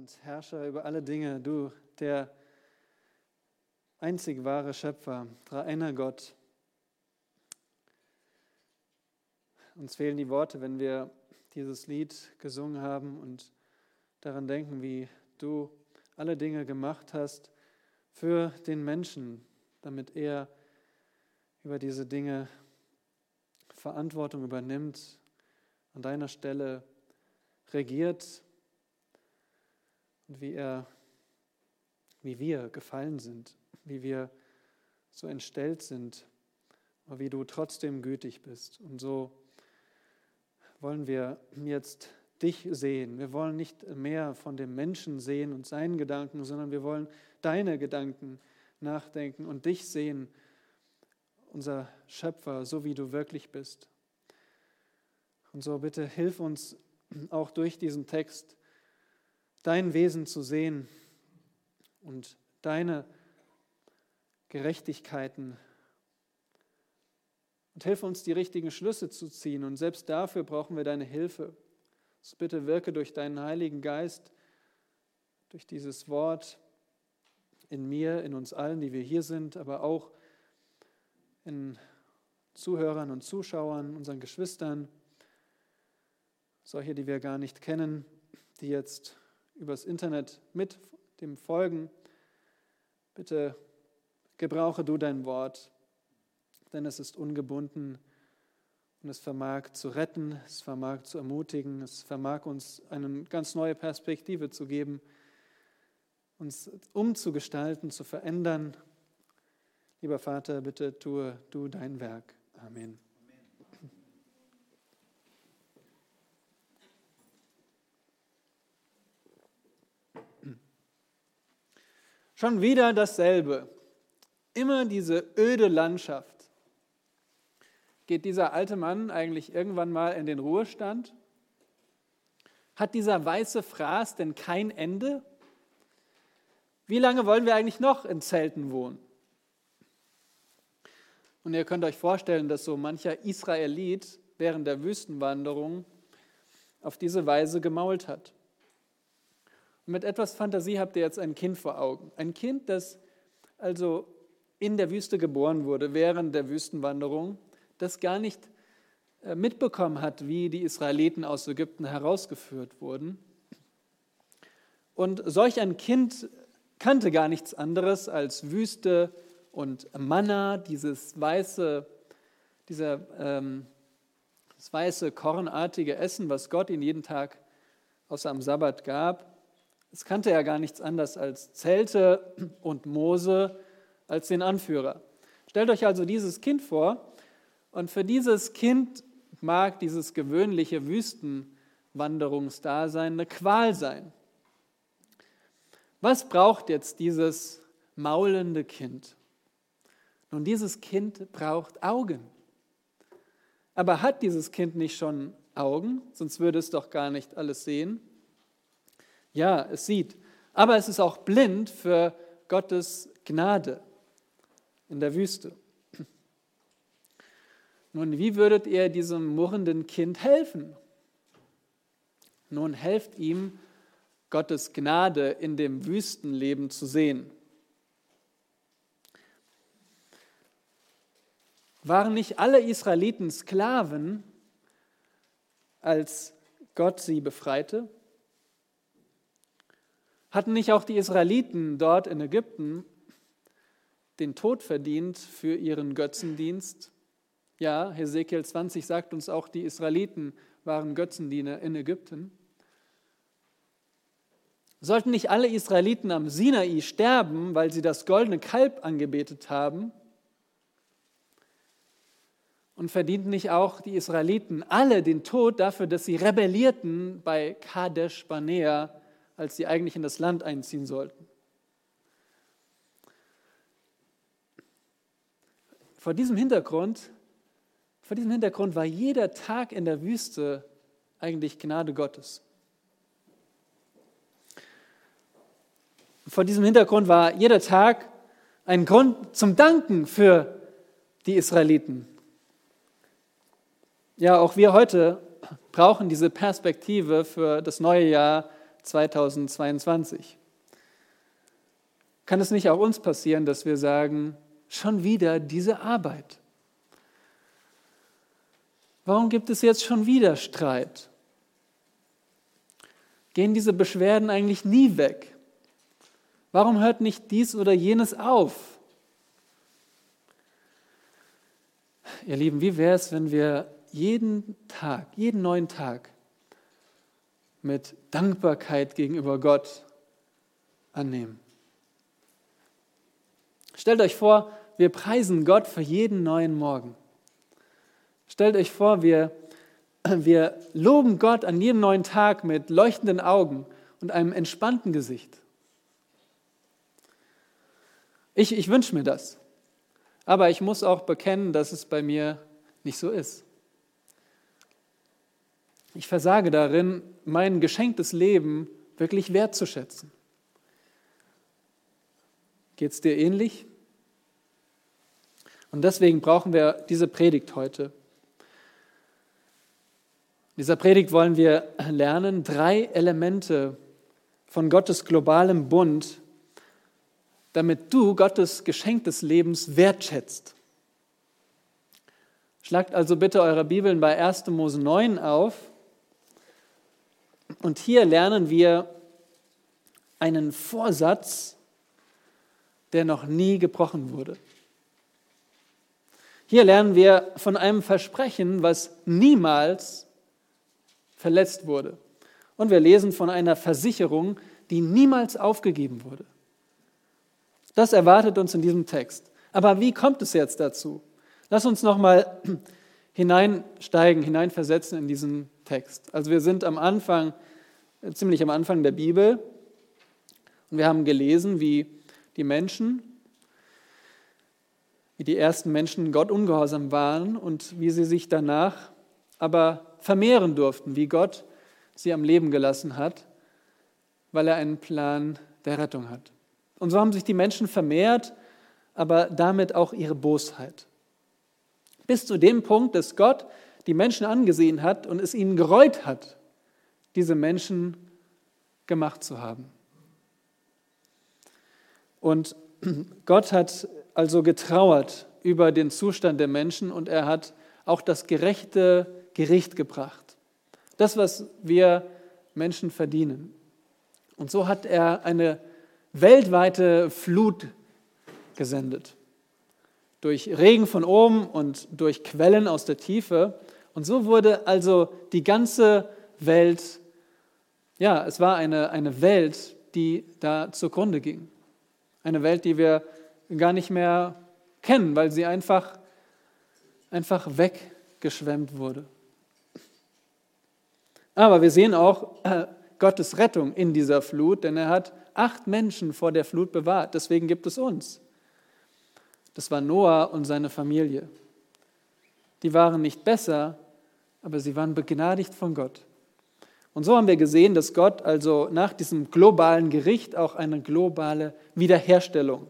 und Herrscher über alle Dinge, du, der einzig wahre Schöpfer, dreieiner Gott. Uns fehlen die Worte, wenn wir dieses Lied gesungen haben und daran denken, wie du alle Dinge gemacht hast für den Menschen, damit er über diese Dinge Verantwortung übernimmt, an deiner Stelle regiert und wie er, wie wir gefallen sind, wie wir so entstellt sind, aber wie du trotzdem gütig bist. Und so wollen wir jetzt dich sehen. Wir wollen nicht mehr von dem Menschen sehen und seinen Gedanken, sondern wir wollen deine Gedanken nachdenken und dich sehen, unser Schöpfer, so wie du wirklich bist. Und so bitte hilf uns auch durch diesen Text dein Wesen zu sehen und deine Gerechtigkeiten. Und hilf uns, die richtigen Schlüsse zu ziehen. Und selbst dafür brauchen wir deine Hilfe. So bitte wirke durch deinen Heiligen Geist, durch dieses Wort in mir, in uns allen, die wir hier sind, aber auch in Zuhörern und Zuschauern, unseren Geschwistern, solche, die wir gar nicht kennen, die jetzt übers Internet mit dem folgen. Bitte gebrauche du dein Wort, denn es ist ungebunden und es vermag zu retten, es vermag zu ermutigen, es vermag uns eine ganz neue Perspektive zu geben, uns umzugestalten, zu verändern. Lieber Vater, bitte tue du dein Werk. Amen. Schon wieder dasselbe. Immer diese öde Landschaft. Geht dieser alte Mann eigentlich irgendwann mal in den Ruhestand? Hat dieser weiße Fraß denn kein Ende? Wie lange wollen wir eigentlich noch in Zelten wohnen? Und ihr könnt euch vorstellen, dass so mancher Israelit während der Wüstenwanderung auf diese Weise gemault hat. Mit etwas Fantasie habt ihr jetzt ein Kind vor Augen. Ein Kind, das also in der Wüste geboren wurde, während der Wüstenwanderung, das gar nicht äh, mitbekommen hat, wie die Israeliten aus Ägypten herausgeführt wurden. Und solch ein Kind kannte gar nichts anderes als Wüste und Manna, dieses weiße, dieser, ähm, das weiße kornartige Essen, was Gott ihm jeden Tag außer am Sabbat gab. Es kannte ja gar nichts anderes als Zelte und Mose als den Anführer. Stellt euch also dieses Kind vor und für dieses Kind mag dieses gewöhnliche Wüstenwanderungsdasein eine Qual sein. Was braucht jetzt dieses maulende Kind? Nun, dieses Kind braucht Augen. Aber hat dieses Kind nicht schon Augen? Sonst würde es doch gar nicht alles sehen. Ja, es sieht. Aber es ist auch blind für Gottes Gnade in der Wüste. Nun, wie würdet ihr diesem murrenden Kind helfen? Nun, helft ihm, Gottes Gnade in dem Wüstenleben zu sehen. Waren nicht alle Israeliten Sklaven, als Gott sie befreite? Hatten nicht auch die Israeliten dort in Ägypten den Tod verdient für ihren Götzendienst? Ja, Hesekiel 20 sagt uns auch, die Israeliten waren Götzendiener in Ägypten. Sollten nicht alle Israeliten am Sinai sterben, weil sie das goldene Kalb angebetet haben? Und verdienten nicht auch die Israeliten alle den Tod dafür, dass sie rebellierten bei Kadesh Barnea als sie eigentlich in das Land einziehen sollten. Vor diesem Hintergrund, vor diesem Hintergrund war jeder Tag in der Wüste eigentlich Gnade Gottes. Vor diesem Hintergrund war jeder Tag ein Grund zum Danken für die Israeliten. Ja, auch wir heute brauchen diese Perspektive für das neue Jahr 2022. Kann es nicht auch uns passieren, dass wir sagen, schon wieder diese Arbeit? Warum gibt es jetzt schon wieder Streit? Gehen diese Beschwerden eigentlich nie weg? Warum hört nicht dies oder jenes auf? Ihr Lieben, wie wäre es, wenn wir jeden Tag, jeden neuen Tag mit Dankbarkeit gegenüber Gott annehmen? Stellt euch vor, wir preisen Gott für jeden neuen Morgen. Stellt euch vor, wir, wir loben Gott an jedem neuen Tag mit leuchtenden Augen und einem entspannten Gesicht. Ich, ich wünsche mir das. Aber ich muss auch bekennen, dass es bei mir nicht so ist. Ich versage darin, mein geschenktes Leben wirklich wertzuschätzen. Geht es dir ähnlich? Und deswegen brauchen wir diese Predigt heute. In dieser Predigt wollen wir lernen, drei Elemente von Gottes globalem Bund damit du Gottes Geschenk des Lebens wertschätzt. Schlagt also bitte eure Bibeln bei 1. Mose 9 auf. Und hier lernen wir einen Vorsatz, der noch nie gebrochen wurde. Hier lernen wir von einem Versprechen, was niemals verletzt wurde. Und wir lesen von einer Versicherung, die niemals aufgegeben wurde. Das erwartet uns in diesem Text. Aber wie kommt es jetzt dazu? Lass uns nochmal hineinsteigen, hineinversetzen in diesen Text. Also wir sind am Anfang, ziemlich am Anfang der Bibel und wir haben gelesen, wie die Menschen, wie die ersten Menschen Gott ungehorsam waren und wie sie sich danach aber vermehren durften, wie Gott sie am Leben gelassen hat, weil er einen Plan der Rettung hat. Und so haben sich die Menschen vermehrt, aber damit auch ihre Bosheit. Bis zu dem Punkt, dass Gott die Menschen angesehen hat und es ihnen gereut hat, diese Menschen gemacht zu haben. Und Gott hat also getrauert über den Zustand der Menschen und er hat auch das gerechte Gericht gebracht. Das, was wir Menschen verdienen. Und so hat er eine weltweite Flut gesendet. Durch Regen von oben und durch Quellen aus der Tiefe. Und so wurde also die ganze Welt, ja, es war eine, eine Welt, die da zugrunde ging. Eine Welt, die wir gar nicht mehr kennen, weil sie einfach, einfach weggeschwemmt wurde. Aber wir sehen auch äh, Gottes Rettung in dieser Flut, denn er hat acht Menschen vor der Flut bewahrt. Deswegen gibt es uns. Das war Noah und seine Familie. Die waren nicht besser, aber sie waren begnadigt von Gott. Und so haben wir gesehen, dass Gott also nach diesem globalen Gericht auch eine globale Wiederherstellung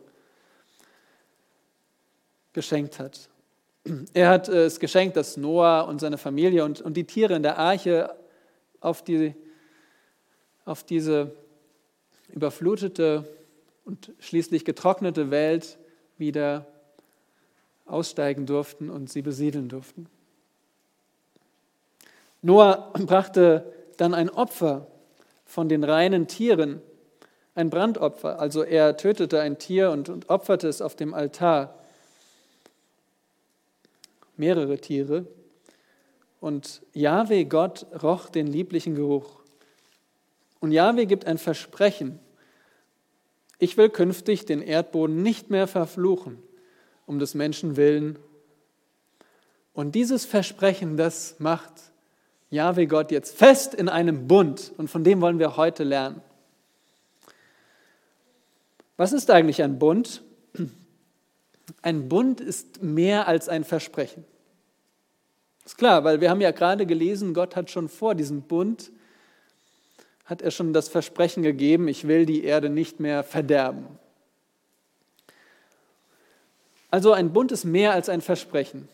geschenkt hat. Er hat äh, es geschenkt, dass Noah und seine Familie und, und die Tiere in der Arche auf, die, auf diese überflutete und schließlich getrocknete Welt wieder aussteigen durften und sie besiedeln durften. Noah brachte dann ein Opfer von den reinen Tieren, ein Brandopfer. Also er tötete ein Tier und, und opferte es auf dem Altar. Mehrere Tiere. Und Jahwe Gott roch den lieblichen Geruch. Und Jahwe gibt ein Versprechen. Ich will künftig den Erdboden nicht mehr verfluchen, um des Menschen willen. Und dieses Versprechen, das macht Jahwe Gott jetzt fest in einem Bund. Und von dem wollen wir heute lernen. Was ist eigentlich ein Bund? Ein Bund ist mehr als ein Versprechen. Ist klar, weil wir haben ja gerade gelesen, Gott hat schon vor diesem Bund hat er schon das Versprechen gegeben, ich will die Erde nicht mehr verderben. Also ein Bund ist mehr als ein Versprechen.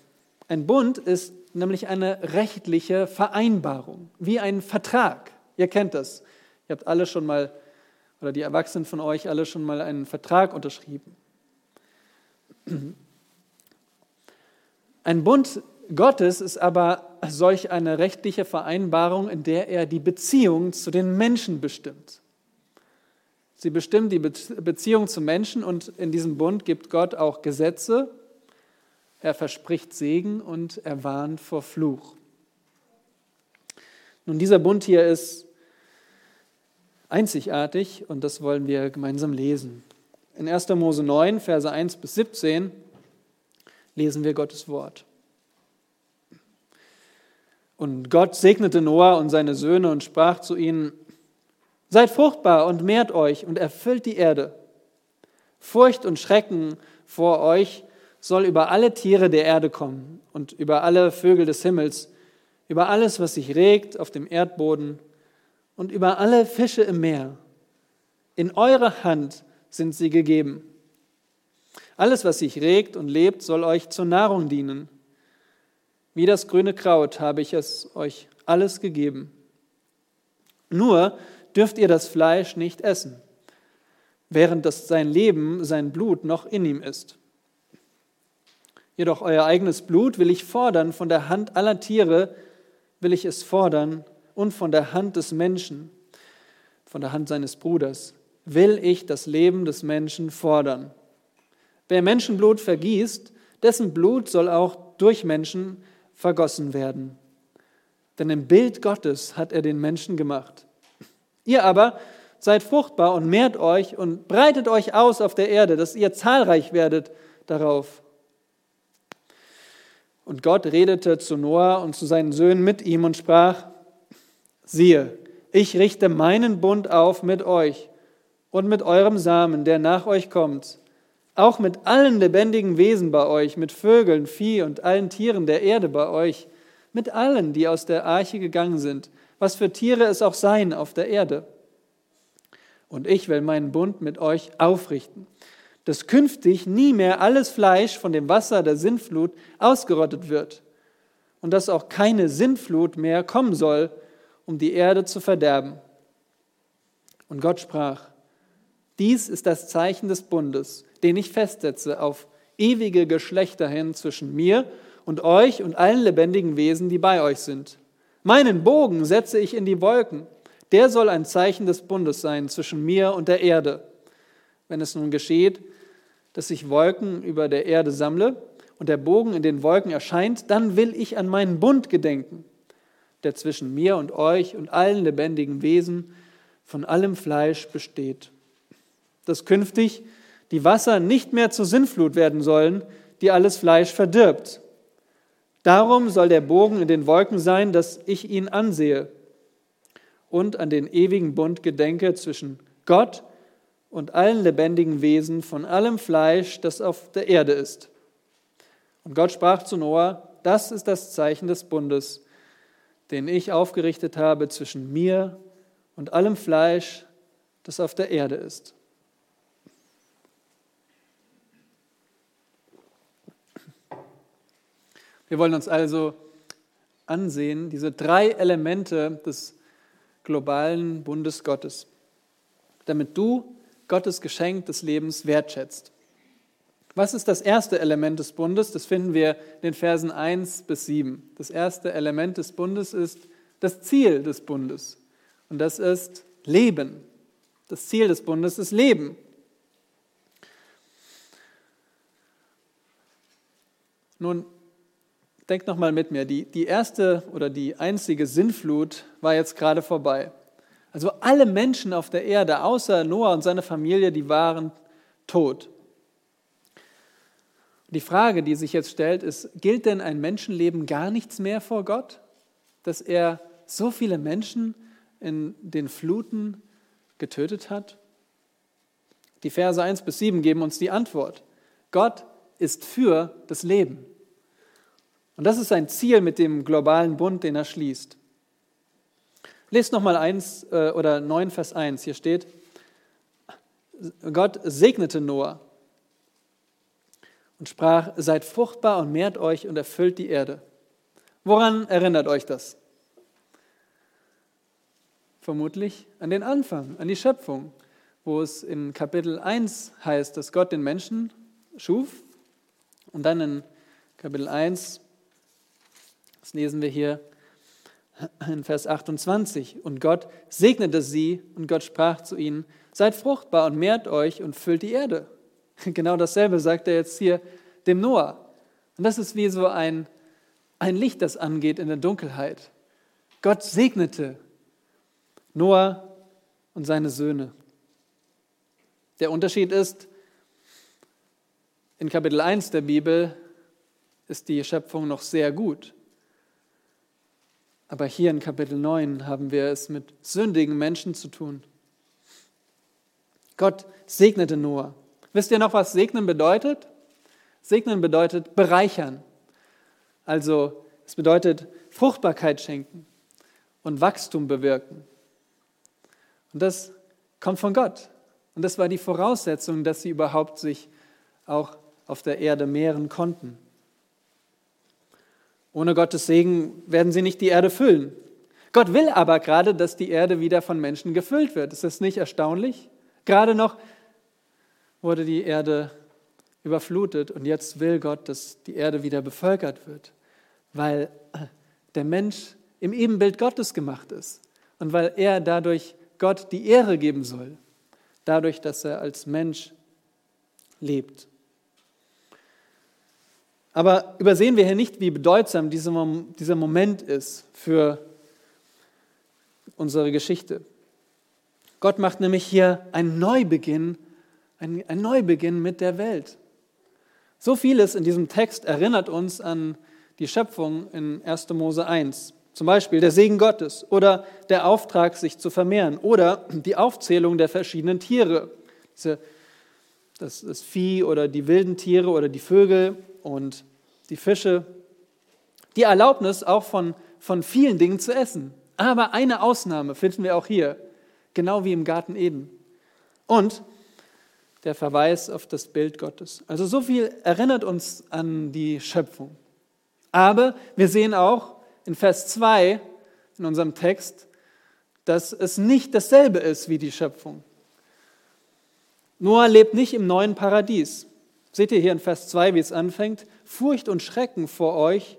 Ein Bund ist nämlich eine rechtliche Vereinbarung, wie ein Vertrag. Ihr kennt das. Ihr habt alle schon mal, oder die Erwachsenen von euch alle schon mal einen Vertrag unterschrieben. Ein Bund Gottes ist aber solch eine rechtliche Vereinbarung, in der er die Beziehung zu den Menschen bestimmt. Sie bestimmt die Beziehung zu Menschen und in diesem Bund gibt Gott auch Gesetze. Er verspricht Segen und er warnt vor Fluch. Nun, dieser Bund hier ist einzigartig und das wollen wir gemeinsam lesen. In 1. Mose 9, Verse 1 bis 17 lesen wir Gottes Wort. Und Gott segnete Noah und seine Söhne und sprach zu ihnen, Seid fruchtbar und mehrt euch und erfüllt die Erde. Furcht und Schrecken vor euch soll über alle Tiere der Erde kommen und über alle Vögel des Himmels, über alles, was sich regt auf dem Erdboden und über alle Fische im Meer. In eure Hand sind sie gegeben. Alles, was sich regt und lebt, soll euch zur Nahrung dienen. Wie das grüne Kraut habe ich es euch alles gegeben. Nur dürft ihr das Fleisch nicht essen, während das sein Leben, sein Blut noch in ihm ist. Jedoch euer eigenes Blut will ich fordern von der Hand aller Tiere, will ich es fordern und von der Hand des Menschen, von der Hand seines Bruders, will ich das Leben des Menschen fordern. Wer Menschenblut vergießt, dessen Blut soll auch durch Menschen vergossen werden. Denn im Bild Gottes hat er den Menschen gemacht. Ihr aber seid fruchtbar und mehrt euch und breitet euch aus auf der Erde, dass ihr zahlreich werdet darauf. Und Gott redete zu Noah und zu seinen Söhnen mit ihm und sprach, siehe, ich richte meinen Bund auf mit euch und mit eurem Samen, der nach euch kommt, auch mit allen lebendigen Wesen bei euch, mit Vögeln, Vieh und allen Tieren der Erde bei euch, mit allen, die aus der Arche gegangen sind, was für Tiere es auch seien auf der Erde. Und ich will meinen Bund mit euch aufrichten, dass künftig nie mehr alles Fleisch von dem Wasser der Sintflut ausgerottet wird und dass auch keine Sintflut mehr kommen soll, um die Erde zu verderben. Und Gott sprach, dies ist das Zeichen des Bundes, den ich festsetze auf ewige Geschlechter hin zwischen mir und euch und allen lebendigen Wesen, die bei euch sind. Meinen Bogen setze ich in die Wolken. Der soll ein Zeichen des Bundes sein zwischen mir und der Erde. Wenn es nun geschieht, dass ich Wolken über der Erde sammle und der Bogen in den Wolken erscheint, dann will ich an meinen Bund gedenken, der zwischen mir und euch und allen lebendigen Wesen von allem Fleisch besteht. Dass künftig die Wasser nicht mehr zur Sinnflut werden sollen, die alles Fleisch verdirbt. Darum soll der Bogen in den Wolken sein, dass ich ihn ansehe und an den ewigen Bund gedenke zwischen Gott und allen lebendigen Wesen von allem Fleisch, das auf der Erde ist. Und Gott sprach zu Noah, das ist das Zeichen des Bundes, den ich aufgerichtet habe zwischen mir und allem Fleisch, das auf der Erde ist. Wir wollen uns also ansehen, diese drei Elemente des globalen Bundes Gottes, damit du Gottes Geschenk des Lebens wertschätzt. Was ist das erste Element des Bundes? Das finden wir in den Versen 1 bis 7. Das erste Element des Bundes ist das Ziel des Bundes. Und das ist Leben. Das Ziel des Bundes ist Leben. Nun, Denkt nochmal mit mir, die, die erste oder die einzige Sinnflut war jetzt gerade vorbei. Also alle Menschen auf der Erde, außer Noah und seine Familie, die waren tot. Die Frage, die sich jetzt stellt, ist, gilt denn ein Menschenleben gar nichts mehr vor Gott? Dass er so viele Menschen in den Fluten getötet hat? Die Verse 1 bis 7 geben uns die Antwort. Gott ist für das Leben. Und das ist sein Ziel mit dem globalen Bund, den er schließt. Lest nochmal 1 äh, oder 9, Vers 1. Hier steht, Gott segnete Noah und sprach, seid fruchtbar und mehrt euch und erfüllt die Erde. Woran erinnert euch das? vermutlich an den Anfang, an die Schöpfung, wo es in Kapitel 1 heißt, dass Gott den Menschen schuf. Und dann in Kapitel 1, das lesen wir hier in Vers 28, und Gott segnete sie und Gott sprach zu ihnen, seid fruchtbar und mehrt euch und füllt die Erde. Genau dasselbe sagt er jetzt hier dem Noah. Und das ist wie so ein, ein Licht, das angeht in der Dunkelheit. Gott segnete Noah und seine Söhne. Der Unterschied ist, in Kapitel 1 der Bibel ist die Schöpfung noch sehr gut. Aber hier in Kapitel 9 haben wir es mit sündigen Menschen zu tun. Gott segnete Noah. Wisst ihr noch, was segnen bedeutet? Segnen bedeutet bereichern. Also es bedeutet Fruchtbarkeit schenken und Wachstum bewirken. Und das kommt von Gott. Und das war die Voraussetzung, dass sie überhaupt sich auch auf der Erde mehren konnten. Ohne Gottes Segen werden sie nicht die Erde füllen. Gott will aber gerade, dass die Erde wieder von Menschen gefüllt wird. Ist das nicht erstaunlich? Gerade noch wurde die Erde überflutet und jetzt will Gott, dass die Erde wieder bevölkert wird, weil der Mensch im Ebenbild Gottes gemacht ist und weil er dadurch Gott die Ehre geben soll, dadurch, dass er als Mensch lebt. Aber übersehen wir hier nicht, wie bedeutsam dieser Moment ist für unsere Geschichte. Gott macht nämlich hier einen Neubeginn, einen, Neubeginn mit der Welt. So vieles in diesem Text erinnert uns an die Schöpfung in 1. Mose 1. Zum Beispiel der Segen Gottes oder der Auftrag, sich zu vermehren oder die Aufzählung der verschiedenen Tiere. Das Vieh oder die wilden Tiere oder die Vögel und die Fische, die Erlaubnis auch von, von vielen Dingen zu essen. Aber eine Ausnahme finden wir auch hier, genau wie im Garten Eden. Und der Verweis auf das Bild Gottes. Also so viel erinnert uns an die Schöpfung. Aber wir sehen auch in Vers 2 in unserem Text, dass es nicht dasselbe ist wie die Schöpfung. Noah lebt nicht im neuen Paradies. Seht ihr hier in Vers 2, wie es anfängt? Furcht und Schrecken vor euch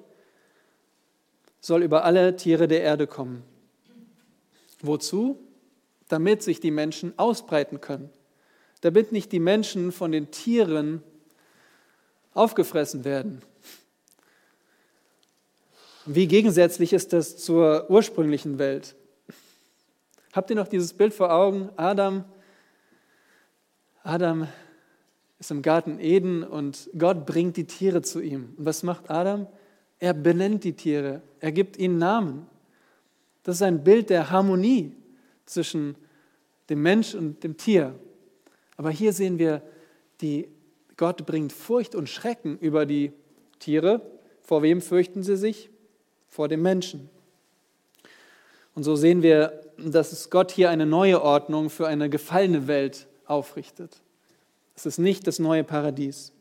soll über alle Tiere der Erde kommen. Wozu? Damit sich die Menschen ausbreiten können. Damit nicht die Menschen von den Tieren aufgefressen werden. Wie gegensätzlich ist das zur ursprünglichen Welt? Habt ihr noch dieses Bild vor Augen? Adam, Adam ist im Garten Eden und Gott bringt die Tiere zu ihm. Und was macht Adam? Er benennt die Tiere, er gibt ihnen Namen. Das ist ein Bild der Harmonie zwischen dem Mensch und dem Tier. Aber hier sehen wir, die, Gott bringt Furcht und Schrecken über die Tiere. Vor wem fürchten sie sich? Vor dem Menschen. Und so sehen wir, dass Gott hier eine neue Ordnung für eine gefallene Welt aufrichtet. Es ist nicht das neue Paradies.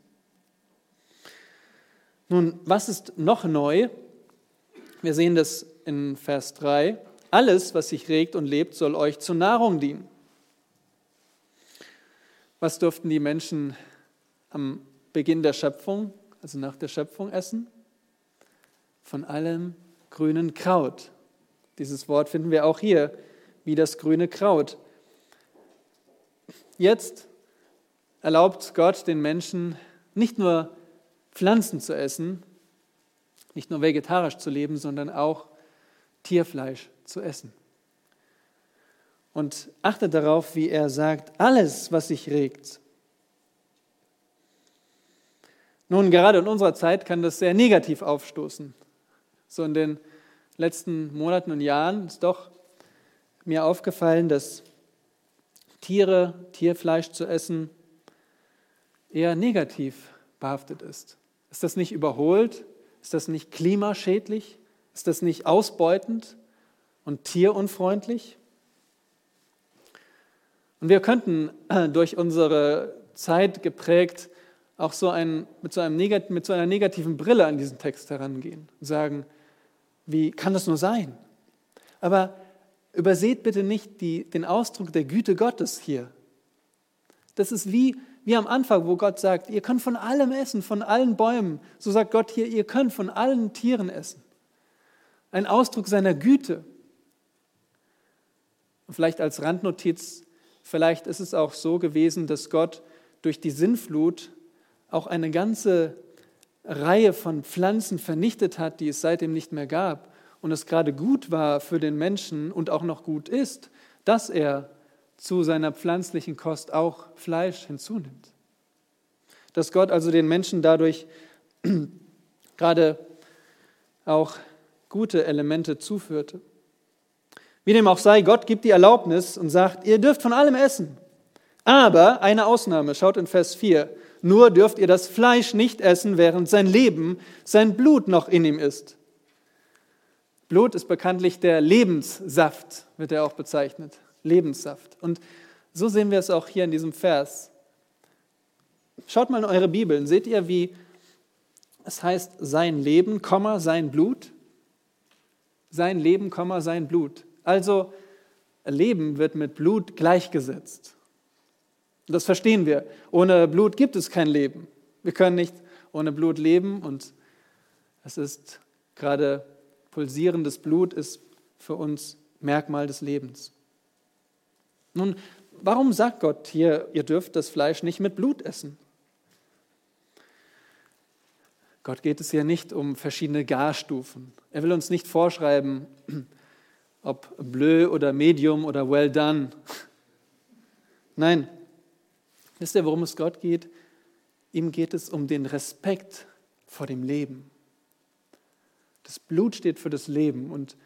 Nun, was ist noch neu? Wir sehen das in Vers 3. Alles, was sich regt und lebt, soll euch zur Nahrung dienen. Was durften die Menschen am Beginn der Schöpfung, also nach der Schöpfung, essen? Von allem grünen Kraut. Dieses Wort finden wir auch hier, wie das grüne Kraut. Jetzt erlaubt Gott den Menschen nicht nur Pflanzen zu essen, nicht nur vegetarisch zu leben, sondern auch Tierfleisch zu essen. Und achtet darauf, wie er sagt, alles, was sich regt. Nun, gerade in unserer Zeit kann das sehr negativ aufstoßen. So in den letzten Monaten und Jahren ist doch mir aufgefallen, dass Tiere, Tierfleisch zu essen, eher negativ behaftet ist. Ist das nicht überholt? Ist das nicht klimaschädlich? Ist das nicht ausbeutend und tierunfreundlich? Und wir könnten äh, durch unsere Zeit geprägt auch so ein, mit, so einem mit so einer negativen Brille an diesen Text herangehen und sagen, wie kann das nur sein? Aber Überseht bitte nicht die, den Ausdruck der Güte Gottes hier. Das ist wie, wie am Anfang, wo Gott sagt, ihr könnt von allem essen, von allen Bäumen. So sagt Gott hier, ihr könnt von allen Tieren essen. Ein Ausdruck seiner Güte. Vielleicht als Randnotiz, vielleicht ist es auch so gewesen, dass Gott durch die Sinnflut auch eine ganze Reihe von Pflanzen vernichtet hat, die es seitdem nicht mehr gab. Und es gerade gut war für den Menschen und auch noch gut ist, dass er zu seiner pflanzlichen Kost auch Fleisch hinzunimmt. Dass Gott also den Menschen dadurch gerade auch gute Elemente zuführte. Wie dem auch sei, Gott gibt die Erlaubnis und sagt, ihr dürft von allem essen. Aber eine Ausnahme, schaut in Vers 4, nur dürft ihr das Fleisch nicht essen, während sein Leben, sein Blut noch in ihm ist. Blut ist bekanntlich der Lebenssaft, wird er auch bezeichnet. Lebenssaft. Und so sehen wir es auch hier in diesem Vers. Schaut mal in eure Bibeln. Seht ihr, wie es heißt, sein Leben, sein Blut? Sein Leben, sein Blut. Also Leben wird mit Blut gleichgesetzt. Das verstehen wir. Ohne Blut gibt es kein Leben. Wir können nicht ohne Blut leben und es ist gerade pulsierendes Blut ist für uns Merkmal des Lebens. Nun, warum sagt Gott hier, ihr dürft das Fleisch nicht mit Blut essen? Gott geht es hier nicht um verschiedene Garstufen. Er will uns nicht vorschreiben, ob bleu oder medium oder well done. Nein, wisst ihr, worum es Gott geht? Ihm geht es um den Respekt vor dem Leben. Das Blut steht für das Leben und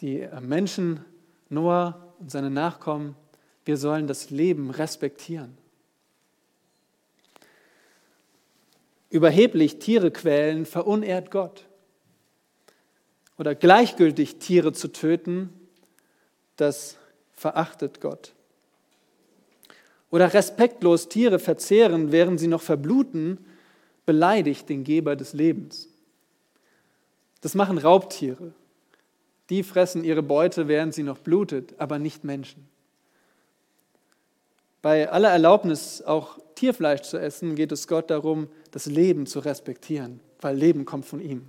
die Menschen, Noah, und seine Nachkommen, wir sollen das Leben respektieren. Überheblich Tiere quälen verunehrt Gott. Oder gleichgültig Tiere zu töten, das verachtet Gott. Oder respektlos Tiere verzehren, während sie noch verbluten, beleidigt den Geber des Lebens. Das machen Raubtiere. Die fressen ihre Beute, während sie noch blutet, aber nicht Menschen. Bei aller Erlaubnis, auch Tierfleisch zu essen, geht es Gott darum, das Leben zu respektieren, weil Leben kommt von ihm.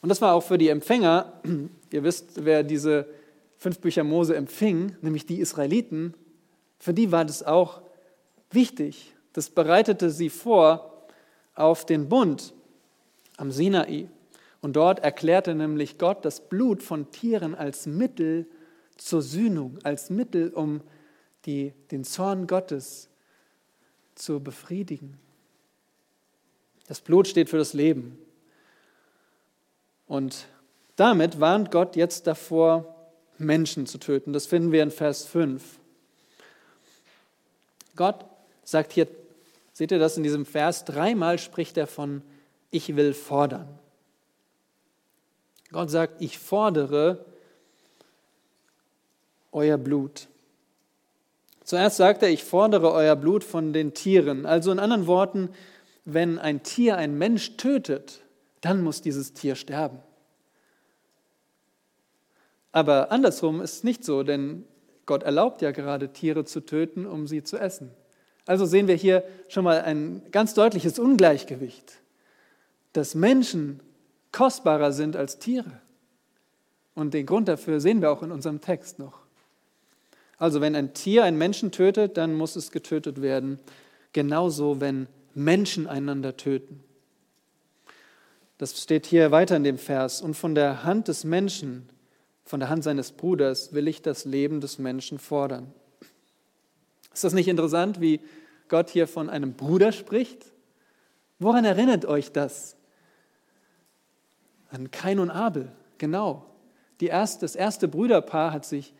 Und das war auch für die Empfänger, ihr wisst, wer diese fünf Bücher Mose empfing, nämlich die Israeliten, für die war das auch wichtig. Das bereitete sie vor auf den Bund am Sinai. Und dort erklärte nämlich Gott das Blut von Tieren als Mittel zur Sühnung, als Mittel, um die, den Zorn Gottes zu befriedigen. Das Blut steht für das Leben. Und damit warnt Gott jetzt davor, Menschen zu töten. Das finden wir in Vers 5. Gott sagt hier, seht ihr das in diesem Vers, dreimal spricht er von, ich will fordern. Gott sagt, ich fordere euer Blut. Zuerst sagt er, ich fordere euer Blut von den Tieren. Also in anderen Worten, wenn ein Tier einen Mensch tötet, dann muss dieses Tier sterben. Aber andersrum ist es nicht so, denn Gott erlaubt ja gerade Tiere zu töten, um sie zu essen. Also sehen wir hier schon mal ein ganz deutliches Ungleichgewicht, dass Menschen kostbarer sind als Tiere. Und den Grund dafür sehen wir auch in unserem Text noch. Also wenn ein Tier einen Menschen tötet, dann muss es getötet werden. Genauso, wenn Menschen einander töten. Das steht hier weiter in dem Vers. Und von der Hand des Menschen, von der Hand seines Bruders, will ich das Leben des Menschen fordern. Ist das nicht interessant, wie Gott hier von einem Bruder spricht? Woran erinnert euch das? An Kain und Abel, genau. Erste, das erste Brüderpaar hat sich,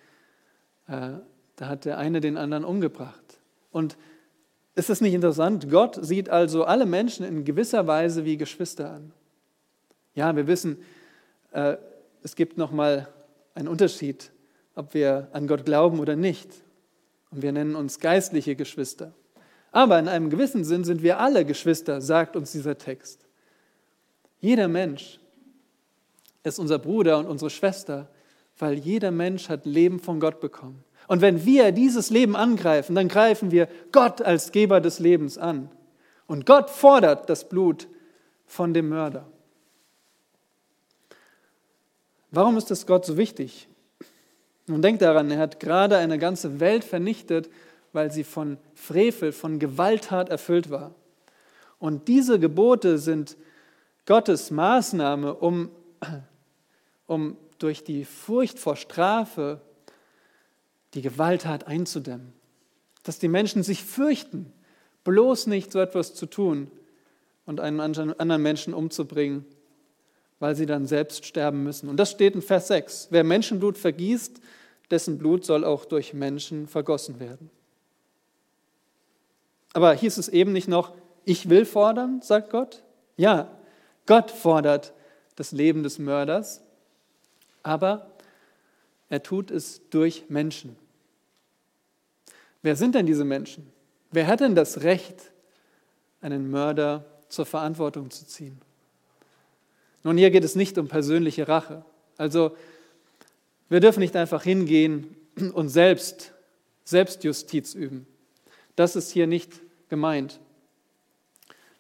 äh, da hat der eine den anderen umgebracht. Und ist das nicht interessant? Gott sieht also alle Menschen in gewisser Weise wie Geschwister an. Ja, wir wissen, äh, es gibt nochmal einen Unterschied, ob wir an Gott glauben oder nicht. Und wir nennen uns geistliche Geschwister. Aber in einem gewissen Sinn sind wir alle Geschwister, sagt uns dieser Text. Jeder Mensch ist unser Bruder und unsere Schwester, weil jeder Mensch hat Leben von Gott bekommen. Und wenn wir dieses Leben angreifen, dann greifen wir Gott als Geber des Lebens an. Und Gott fordert das Blut von dem Mörder. Warum ist das Gott so wichtig? Nun denkt daran, er hat gerade eine ganze Welt vernichtet, weil sie von Frevel, von Gewalttat erfüllt war. Und diese Gebote sind Gottes Maßnahme, um, um durch die Furcht vor Strafe die Gewalttat einzudämmen. Dass die Menschen sich fürchten, bloß nicht so etwas zu tun und einen anderen Menschen umzubringen, weil sie dann selbst sterben müssen. Und das steht in Vers 6. Wer Menschenblut vergießt, dessen Blut soll auch durch Menschen vergossen werden. Aber hieß es eben nicht noch, ich will fordern, sagt Gott? Ja, Gott fordert das Leben des Mörders, aber er tut es durch Menschen. Wer sind denn diese Menschen? Wer hat denn das Recht, einen Mörder zur Verantwortung zu ziehen? Nun, hier geht es nicht um persönliche Rache. Also, wir dürfen nicht einfach hingehen und selbst Selbstjustiz üben. Das ist hier nicht gemeint.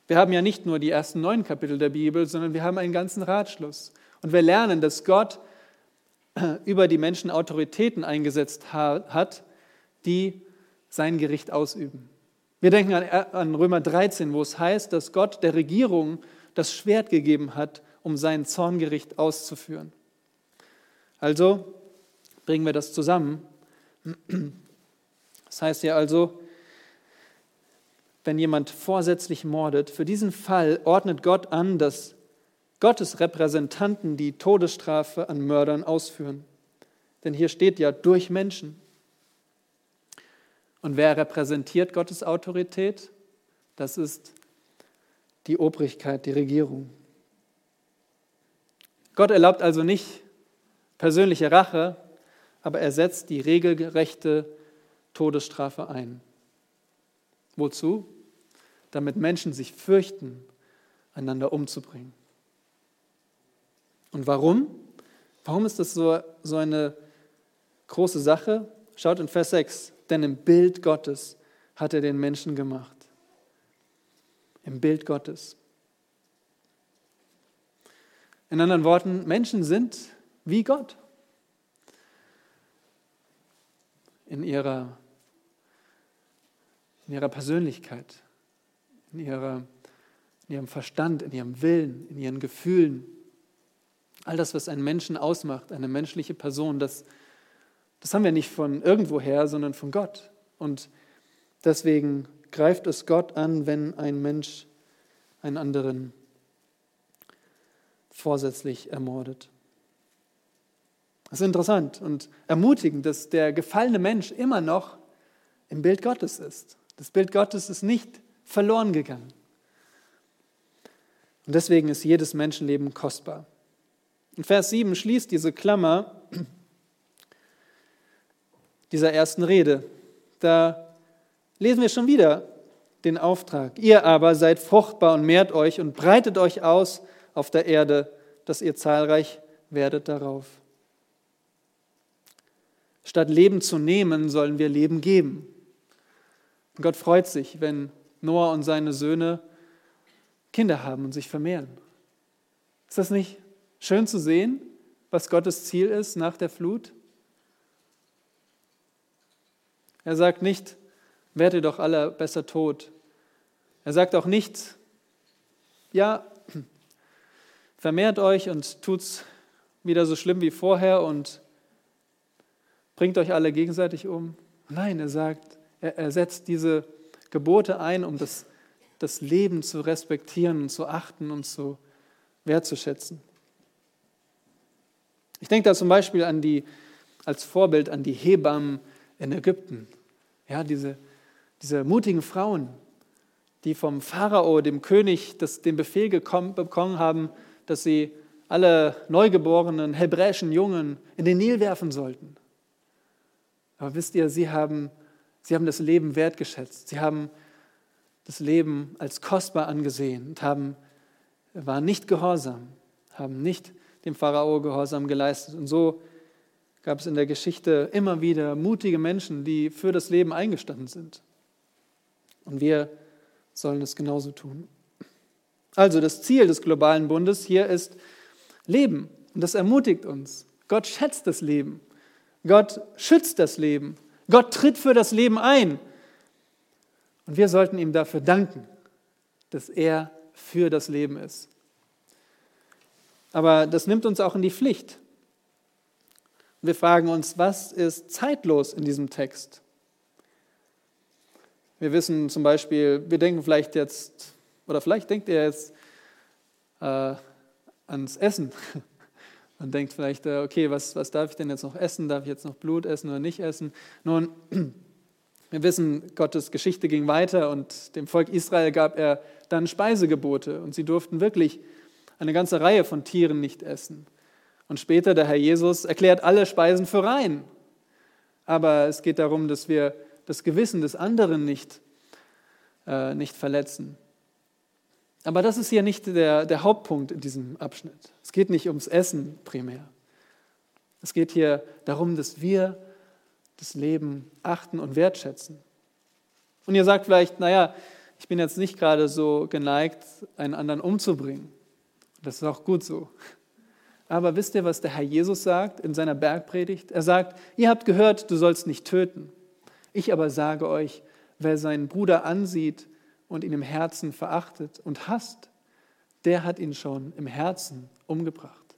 Wir haben ja nicht nur die ersten neun Kapitel der Bibel, sondern wir haben einen ganzen Ratschluss. Und wir lernen, dass Gott über die Menschen Autoritäten eingesetzt hat, die sein Gericht ausüben. Wir denken an, Römer 13, wo es heißt, dass Gott der Regierung das Schwert gegeben hat, um sein Zorngericht auszuführen. Also bringen wir das zusammen. Das heißt ja also, wenn jemand vorsätzlich mordet, für diesen Fall ordnet Gott an, dass Gottes Repräsentanten die Todesstrafe an Mördern ausführen. Denn hier steht ja durch Menschen. Und wer repräsentiert Gottes Autorität? Das ist die Obrigkeit, die Regierung. Gott erlaubt also nicht persönliche Rache, aber er setzt die regelgerechte Todesstrafe ein. Wozu? Damit Menschen sich fürchten, einander umzubringen. Und warum? Warum ist das so, so eine große Sache? Schaut in Vers 6 denn im Bild Gottes hat er den Menschen gemacht. Im Bild Gottes. In anderen Worten, Menschen sind wie Gott. In ihrer, in ihrer Persönlichkeit, in, ihrer, in ihrem Verstand, in ihrem Willen, in ihren Gefühlen. All das, was einen Menschen ausmacht, eine menschliche Person, das das haben wir nicht von irgendwoher, sondern von Gott. Und deswegen greift es Gott an, wenn ein Mensch einen anderen vorsätzlich ermordet. Das ist interessant und ermutigend, dass der gefallene Mensch immer noch im Bild Gottes ist. Das Bild Gottes ist nicht verloren gegangen. Und deswegen ist jedes Menschenleben kostbar. In Vers 7 schließt diese Klammer dieser ersten Rede. Da lesen wir schon wieder den Auftrag. Ihr aber seid fruchtbar und mehrt euch und breitet euch aus auf der Erde, dass ihr zahlreich werdet darauf. Statt Leben zu nehmen, sollen wir Leben geben. Und Gott freut sich, wenn Noah und seine Söhne Kinder haben und sich vermehren. Ist das nicht schön zu sehen, was Gottes Ziel ist nach der Flut? Er sagt nicht, werdet doch alle besser tot. Er sagt auch nicht, ja, vermehrt euch und tut's wieder so schlimm wie vorher und bringt euch alle gegenseitig um. Nein, er sagt, er, er setzt diese Gebote ein, um das, das Leben zu respektieren und zu achten und zu wertzuschätzen. Ich denke da zum Beispiel an die, als Vorbild an die Hebammen in Ägypten. Ja, diese, diese mutigen Frauen, die vom Pharao, dem König, das, den Befehl gekommen, bekommen haben, dass sie alle neugeborenen hebräischen Jungen in den Nil werfen sollten. Aber wisst ihr, sie haben, sie haben das Leben wertgeschätzt. Sie haben das Leben als kostbar angesehen und haben, waren nicht gehorsam, haben nicht dem Pharao Gehorsam geleistet. Und so gab es in der Geschichte immer wieder mutige Menschen, die für das Leben eingestanden sind. Und wir sollen es genauso tun. Also das Ziel des globalen Bundes hier ist Leben. Und das ermutigt uns. Gott schätzt das Leben. Gott schützt das Leben. Gott tritt für das Leben ein. Und wir sollten ihm dafür danken, dass er für das Leben ist. Aber das nimmt uns auch in die Pflicht. Wir fragen uns, was ist zeitlos in diesem Text? Wir wissen zum Beispiel, wir denken vielleicht jetzt, oder vielleicht denkt ihr jetzt äh, ans Essen. Man denkt vielleicht, äh, okay, was, was darf ich denn jetzt noch essen? Darf ich jetzt noch Blut essen oder nicht essen? Nun, wir wissen, Gottes Geschichte ging weiter und dem Volk Israel gab er dann Speisegebote und sie durften wirklich eine ganze Reihe von Tieren nicht essen. Und später der Herr Jesus erklärt alle Speisen für rein. Aber es geht darum, dass wir das Gewissen des anderen nicht, äh, nicht verletzen. Aber das ist hier nicht der, der Hauptpunkt in diesem Abschnitt. Es geht nicht ums Essen primär. Es geht hier darum, dass wir das Leben achten und wertschätzen. Und ihr sagt vielleicht, naja, ich bin jetzt nicht gerade so geneigt, einen anderen umzubringen. Das ist auch gut so. Aber wisst ihr, was der Herr Jesus sagt in seiner Bergpredigt? Er sagt, ihr habt gehört, du sollst nicht töten. Ich aber sage euch, wer seinen Bruder ansieht und ihn im Herzen verachtet und hasst, der hat ihn schon im Herzen umgebracht.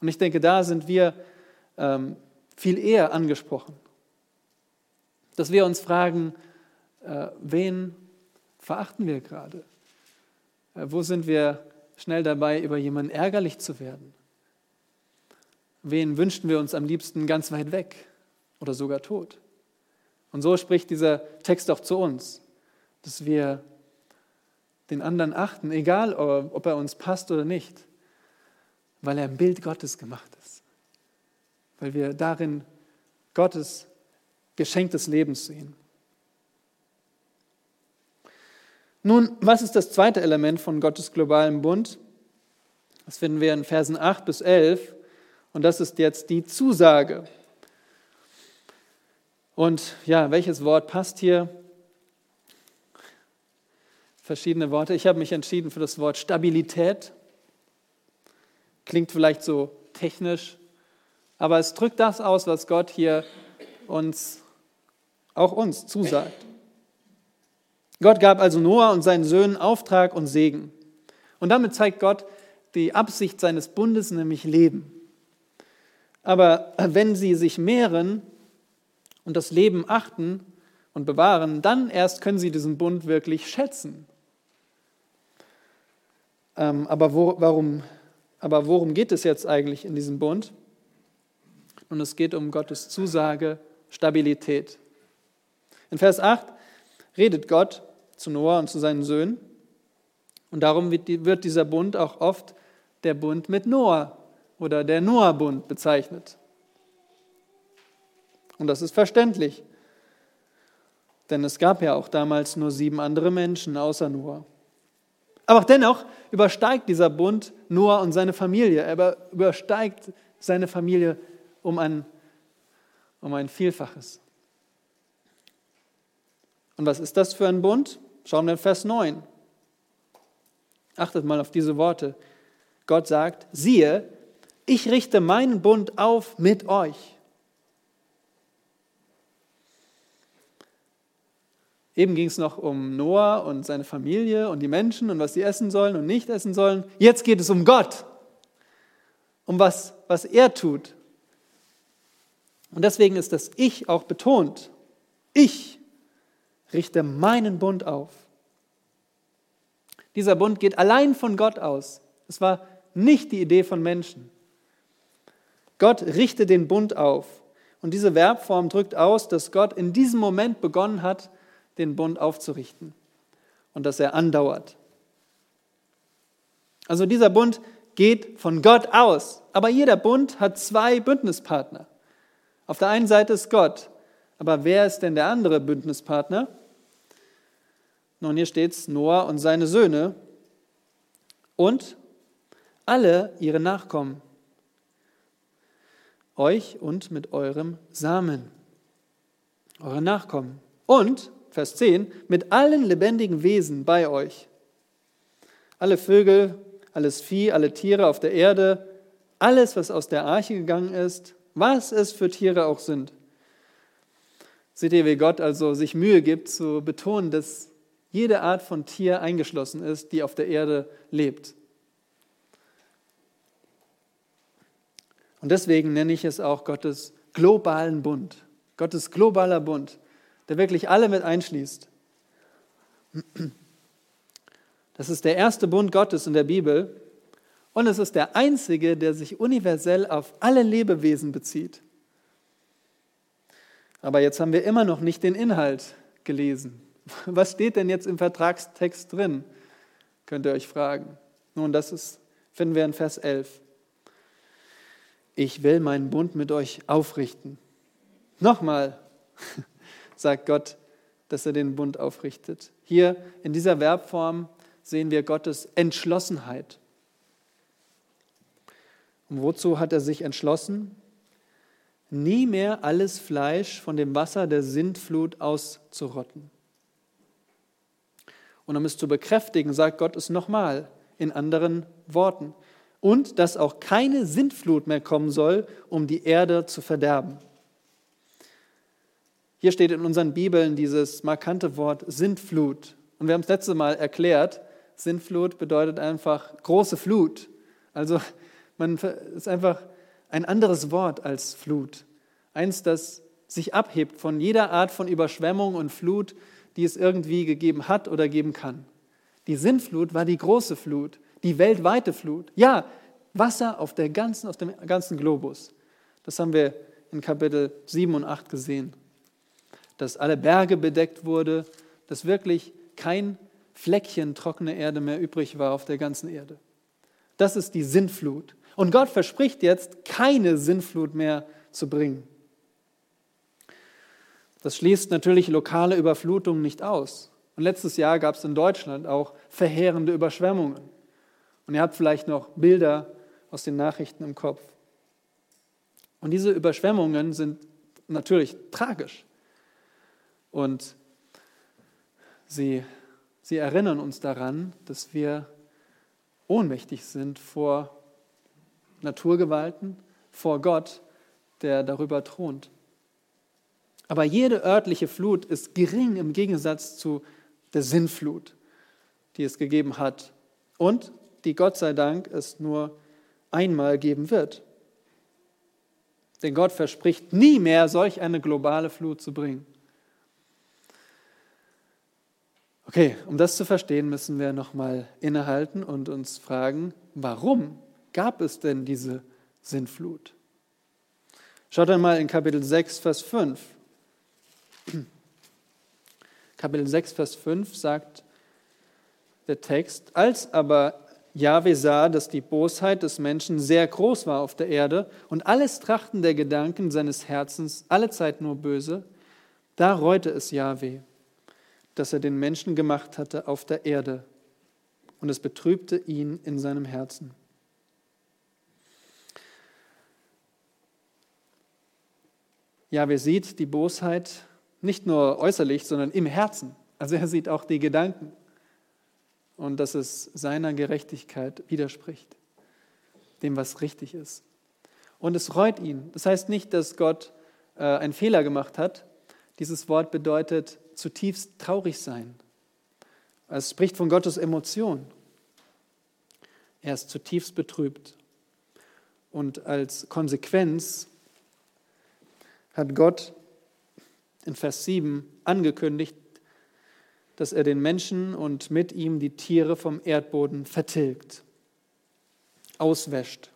Und ich denke, da sind wir ähm, viel eher angesprochen. Dass wir uns fragen, äh, wen verachten wir gerade? Äh, wo sind wir schnell dabei, über jemanden ärgerlich zu werden? Wen wünschten wir uns am liebsten ganz weit weg oder sogar tot? Und so spricht dieser Text auch zu uns, dass wir den anderen achten, egal ob er uns passt oder nicht, weil er im Bild Gottes gemacht ist, weil wir darin Gottes Geschenk des Lebens sehen. Nun, was ist das zweite Element von Gottes globalem Bund? Das finden wir in Versen 8 bis 11 und das ist jetzt die Zusage. Und ja, welches Wort passt hier? Verschiedene Worte. Ich habe mich entschieden für das Wort Stabilität. Klingt vielleicht so technisch, aber es drückt das aus, was Gott hier uns, auch uns zusagt. Gott gab also Noah und seinen Söhnen Auftrag und Segen. Und damit zeigt Gott die Absicht seines Bundes, nämlich Leben. Aber wenn sie sich mehren und das Leben achten und bewahren, dann erst können sie diesen Bund wirklich schätzen. Ähm, aber, wo, warum, aber worum geht es jetzt eigentlich in diesem Bund? Und es geht um Gottes Zusage, Stabilität. In Vers 8 redet Gott zu Noah und zu seinen Söhnen. Und darum wird dieser Bund auch oft der Bund mit Noah oder der Noah-Bund bezeichnet. Und das ist verständlich, denn es gab ja auch damals nur sieben andere Menschen außer Noah. Aber dennoch übersteigt dieser Bund Noah und seine Familie. Er übersteigt seine Familie um ein, um ein Vielfaches. Und was ist das für ein Bund? Schauen wir in Vers 9. Achtet mal auf diese Worte. Gott sagt, siehe, ich richte meinen Bund auf mit euch. Eben ging es noch um Noah und seine Familie und die Menschen und was sie essen sollen und nicht essen sollen. Jetzt geht es um Gott, um was, was er tut. Und deswegen ist das Ich auch betont. Ich richte meinen Bund auf. Dieser Bund geht allein von Gott aus. Es war nicht die Idee von Menschen. Gott richte den Bund auf. Und diese Verbform drückt aus, dass Gott in diesem Moment begonnen hat, den Bund aufzurichten und dass er andauert. Also dieser Bund geht von Gott aus. Aber jeder Bund hat zwei Bündnispartner. Auf der einen Seite ist Gott. Aber wer ist denn der andere Bündnispartner? Nun, hier steht es Noah und seine Söhne und alle ihre Nachkommen. euch und mit eurem Samen, eure Nachkommen. Und, Vers 10, mit allen lebendigen Wesen bei euch. Alle Vögel, alles Vieh, alle Tiere auf der Erde, alles, was aus der Arche gegangen ist, was es für Tiere auch sind. Seht ihr, wie Gott also sich Mühe gibt zu betonen, dass jede Art von Tier eingeschlossen ist, die auf der Erde lebt. Und deswegen nenne ich es auch Gottes globalen Bund. Gottes globaler Bund, der wirklich alle mit einschließt. Das ist der erste Bund Gottes in der Bibel und es ist der einzige, der sich universell auf alle Lebewesen bezieht. Aber jetzt haben wir immer noch nicht den Inhalt gelesen. Was steht denn jetzt im Vertragstext drin? Könnt ihr euch fragen. Nun, das ist, finden wir in Vers 11. Ich will meinen Bund mit euch aufrichten. Nochmal sagt Gott, dass er den Bund aufrichtet. Hier in dieser Verbform sehen wir Gottes Entschlossenheit. Und wozu hat er sich entschlossen? Nie mehr alles Fleisch von dem Wasser der Sintflut auszurotten. Und um es zu bekräftigen, sagt Gott es nochmal in anderen Worten. Und dass auch keine Sintflut mehr kommen soll, um die Erde zu verderben. Hier steht in unseren Bibeln dieses markante Wort Sintflut. Und wir haben es letzte Mal erklärt, Sintflut bedeutet einfach große Flut. Also man ist einfach ein anderes Wort als Flut. Eins, das sich abhebt von jeder Art von Überschwemmung und Flut, die es irgendwie gegeben hat oder geben kann. Die Sintflut war die große Flut, die weltweite Flut. Ja, Wasser auf, der ganzen, auf dem ganzen Globus. Das haben wir in Kapitel 7 und 8 gesehen. Dass alle Berge bedeckt wurde, dass wirklich kein Fleckchen trockene Erde mehr übrig war auf der ganzen Erde. Das ist die Sintflut. Und Gott verspricht jetzt, keine Sintflut mehr zu bringen. Das schließt natürlich lokale Überflutungen nicht aus. Und letztes Jahr gab es in Deutschland auch verheerende Überschwemmungen. Und ihr habt vielleicht noch Bilder aus den Nachrichten im Kopf. Und diese Überschwemmungen sind natürlich tragisch. Und sie Sie erinnern uns daran, dass wir ohnmächtig sind vor Naturgewalten, vor Gott, der darüber thront. Aber jede örtliche Flut ist gering im Gegensatz zu der Sinnflut, die es gegeben hat und die Gott sei Dank es nur einmal geben wird. Denn Gott verspricht nie mehr solch eine globale Flut zu bringen. Okay, um das zu verstehen, müssen wir nochmal innehalten und uns fragen, warum gab es denn diese Sintflut? Schaut einmal in Kapitel 6, Vers 5. Kapitel 6, Vers 5 sagt der Text, als aber Jahwe sah, dass die Bosheit des Menschen sehr groß war auf der Erde und alles Trachten der Gedanken seines Herzens allezeit nur böse, da reute es Jahwe das er den Menschen gemacht hatte auf der Erde, und es betrübte ihn in seinem Herzen. Ja, wer sieht die Bosheit nicht nur äußerlich, sondern im Herzen. Also er sieht auch die Gedanken und dass es seiner Gerechtigkeit widerspricht, dem, was richtig ist. Und es reut ihn. Das heißt nicht, dass Gott äh, einen Fehler gemacht hat. Dieses Wort bedeutet zutiefst traurig sein. Es spricht von Gottes Emotion. Er ist zutiefst betrübt. Und als Konsequenz hat Gott in Vers 7 angekündigt, dass er den Menschen und mit ihm die Tiere vom Erdboden vertilgt, auswäscht.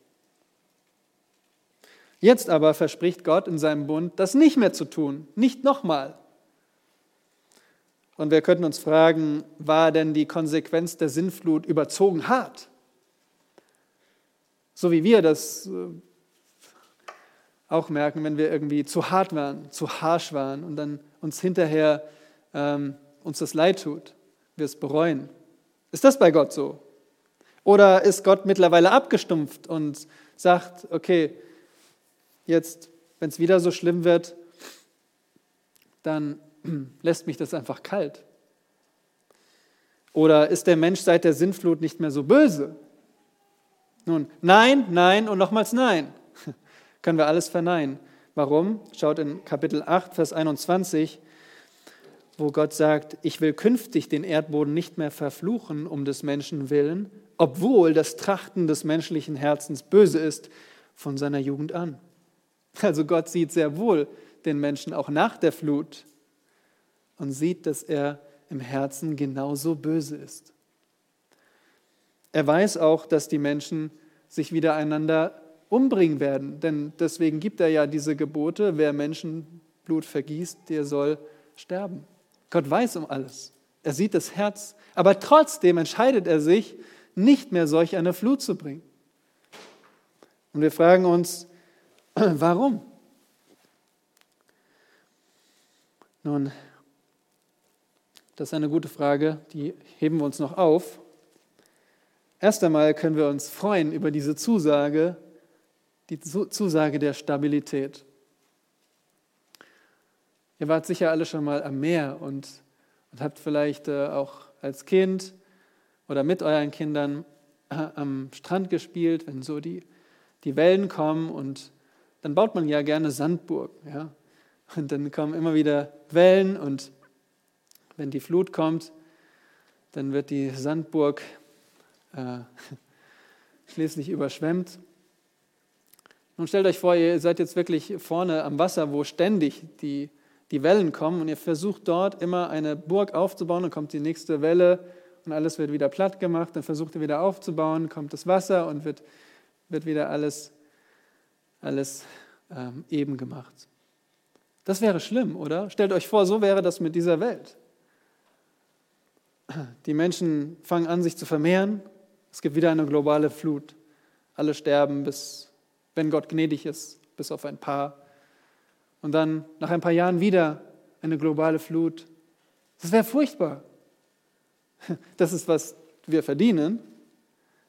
Jetzt aber verspricht Gott in seinem Bund, das nicht mehr zu tun, nicht nochmal. Und wir könnten uns fragen, war denn die Konsequenz der Sinnflut überzogen hart? So wie wir das äh, auch merken, wenn wir irgendwie zu hart waren, zu harsch waren und dann uns hinterher ähm, uns das leid tut, wir es bereuen. Ist das bei Gott so? Oder ist Gott mittlerweile abgestumpft und sagt, okay, jetzt, wenn es wieder so schlimm wird, dann lässt mich das einfach kalt. Oder ist der Mensch seit der Sintflut nicht mehr so böse? Nun, nein, nein und nochmals nein. Können wir alles verneinen. Warum? Schaut in Kapitel 8, Vers 21, wo Gott sagt, ich will künftig den Erdboden nicht mehr verfluchen um des Menschen willen, obwohl das Trachten des menschlichen Herzens böse ist von seiner Jugend an. Also Gott sieht sehr wohl den Menschen auch nach der Flut und sieht, dass er im Herzen genauso böse ist. Er weiß auch, dass die Menschen sich wieder einander umbringen werden, denn deswegen gibt er ja diese Gebote, wer Menschenblut vergießt, der soll sterben. Gott weiß um alles. Er sieht das Herz, aber trotzdem entscheidet er sich, nicht mehr solch eine Flut zu bringen. Und wir fragen uns, warum? Nun, das ist eine gute Frage, die heben wir uns noch auf. Erst einmal können wir uns freuen über diese Zusage, die Zusage der Stabilität. Ihr wart sicher alle schon mal am Meer und, und habt vielleicht äh, auch als Kind oder mit euren Kindern äh, am Strand gespielt, wenn so die, die Wellen kommen und dann baut man ja gerne Sandburgen. Ja? Und dann kommen immer wieder Wellen und wenn die Flut kommt, dann wird die Sandburg äh, schließlich überschwemmt. Nun stellt euch vor, ihr seid jetzt wirklich vorne am Wasser, wo ständig die, die Wellen kommen und ihr versucht dort immer eine Burg aufzubauen, dann kommt die nächste Welle und alles wird wieder platt gemacht, dann versucht ihr wieder aufzubauen, kommt das Wasser und wird, wird wieder alles, alles ähm, eben gemacht. Das wäre schlimm, oder? Stellt euch vor, so wäre das mit dieser Welt. Die Menschen fangen an, sich zu vermehren. Es gibt wieder eine globale Flut. Alle sterben, bis, wenn Gott gnädig ist, bis auf ein paar. Und dann nach ein paar Jahren wieder eine globale Flut. Das wäre furchtbar. Das ist, was wir verdienen.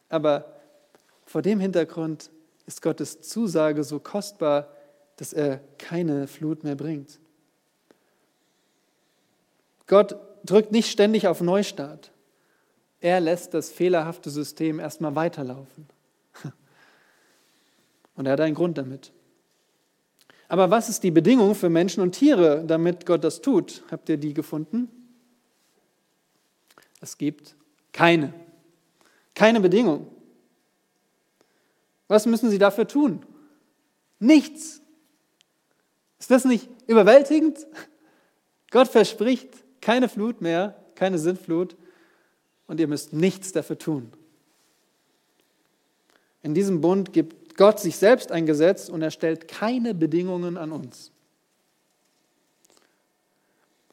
Aber vor dem Hintergrund ist Gottes Zusage so kostbar, dass er keine Flut mehr bringt. Gott drückt nicht ständig auf Neustart. Er lässt das fehlerhafte System erstmal weiterlaufen. Und er hat einen Grund damit. Aber was ist die Bedingung für Menschen und Tiere, damit Gott das tut? Habt ihr die gefunden? Es gibt keine. Keine Bedingung. Was müssen sie dafür tun? Nichts. Ist das nicht überwältigend? Gott verspricht, keine Flut mehr, keine Sintflut und ihr müsst nichts dafür tun. In diesem Bund gibt Gott sich selbst ein Gesetz und er stellt keine Bedingungen an uns.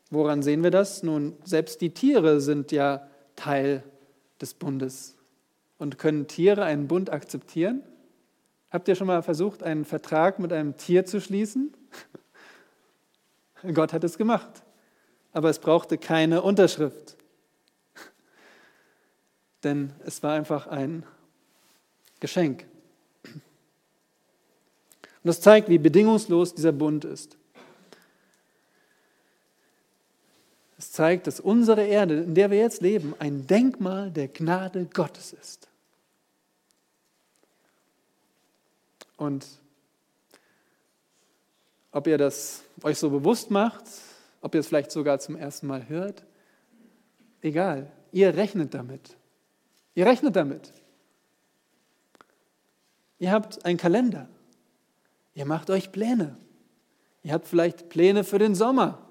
Woran sehen wir das? Nun, selbst die Tiere sind ja Teil des Bundes. Und können Tiere einen Bund akzeptieren? Habt ihr schon mal versucht, einen Vertrag mit einem Tier zu schließen? Gott hat es gemacht aber es brauchte keine Unterschrift. Denn es war einfach ein Geschenk. Und das zeigt, wie bedingungslos dieser Bund ist. Es zeigt, dass unsere Erde, in der wir jetzt leben, ein Denkmal der Gnade Gottes ist. Und ob ihr das euch so bewusst macht, ob ihr es vielleicht sogar zum ersten Mal hört. Egal, ihr rechnet damit. Ihr rechnet damit. Ihr habt einen Kalender. Ihr macht euch Pläne. Ihr habt vielleicht Pläne für den Sommer.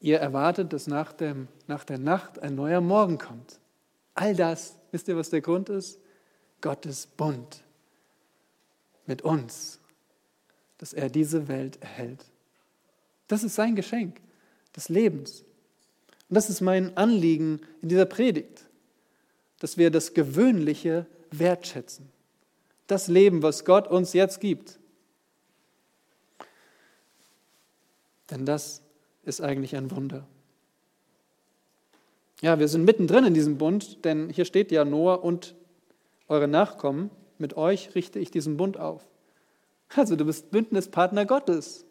Ihr erwartet, dass nach, dem, nach der Nacht ein neuer Morgen kommt. All das, wisst ihr, was der Grund ist? Gottes Bund mit uns dass er diese Welt erhält. Das ist sein Geschenk des Lebens. Und das ist mein Anliegen in dieser Predigt, dass wir das Gewöhnliche wertschätzen. Das Leben, was Gott uns jetzt gibt. Denn das ist eigentlich ein Wunder. Ja, wir sind mittendrin in diesem Bund, denn hier steht ja Noah und eure Nachkommen. mit euch richte ich diesen Bund auf. Also du bist Bündnispartner Gottes.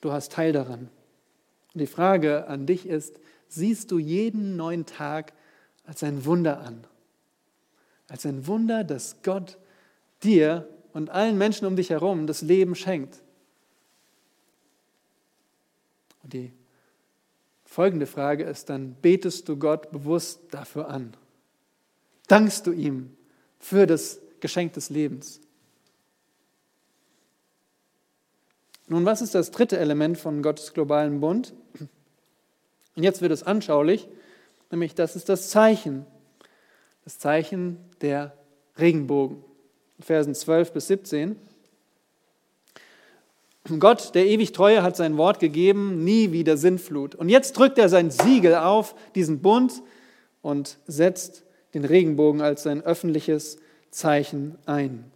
Du hast Teil daran. Und die Frage an dich ist, siehst du jeden neuen Tag als ein Wunder an? Als ein Wunder, dass Gott dir und allen Menschen um dich herum das Leben schenkt. Und die folgende Frage ist dann, betest du Gott bewusst dafür an? Dankst du ihm für das Geschenk des Lebens? Nun, was ist das dritte Element von Gottes globalen Bund? Und jetzt wird es anschaulich, nämlich das ist das Zeichen, das Zeichen der Regenbogen. Versen 12 bis 17. Gott, der ewig Treue, hat sein Wort gegeben, nie wieder Sintflut. Und jetzt drückt er sein Siegel auf diesen Bund und setzt den Regenbogen als sein öffentliches Zeichen ein.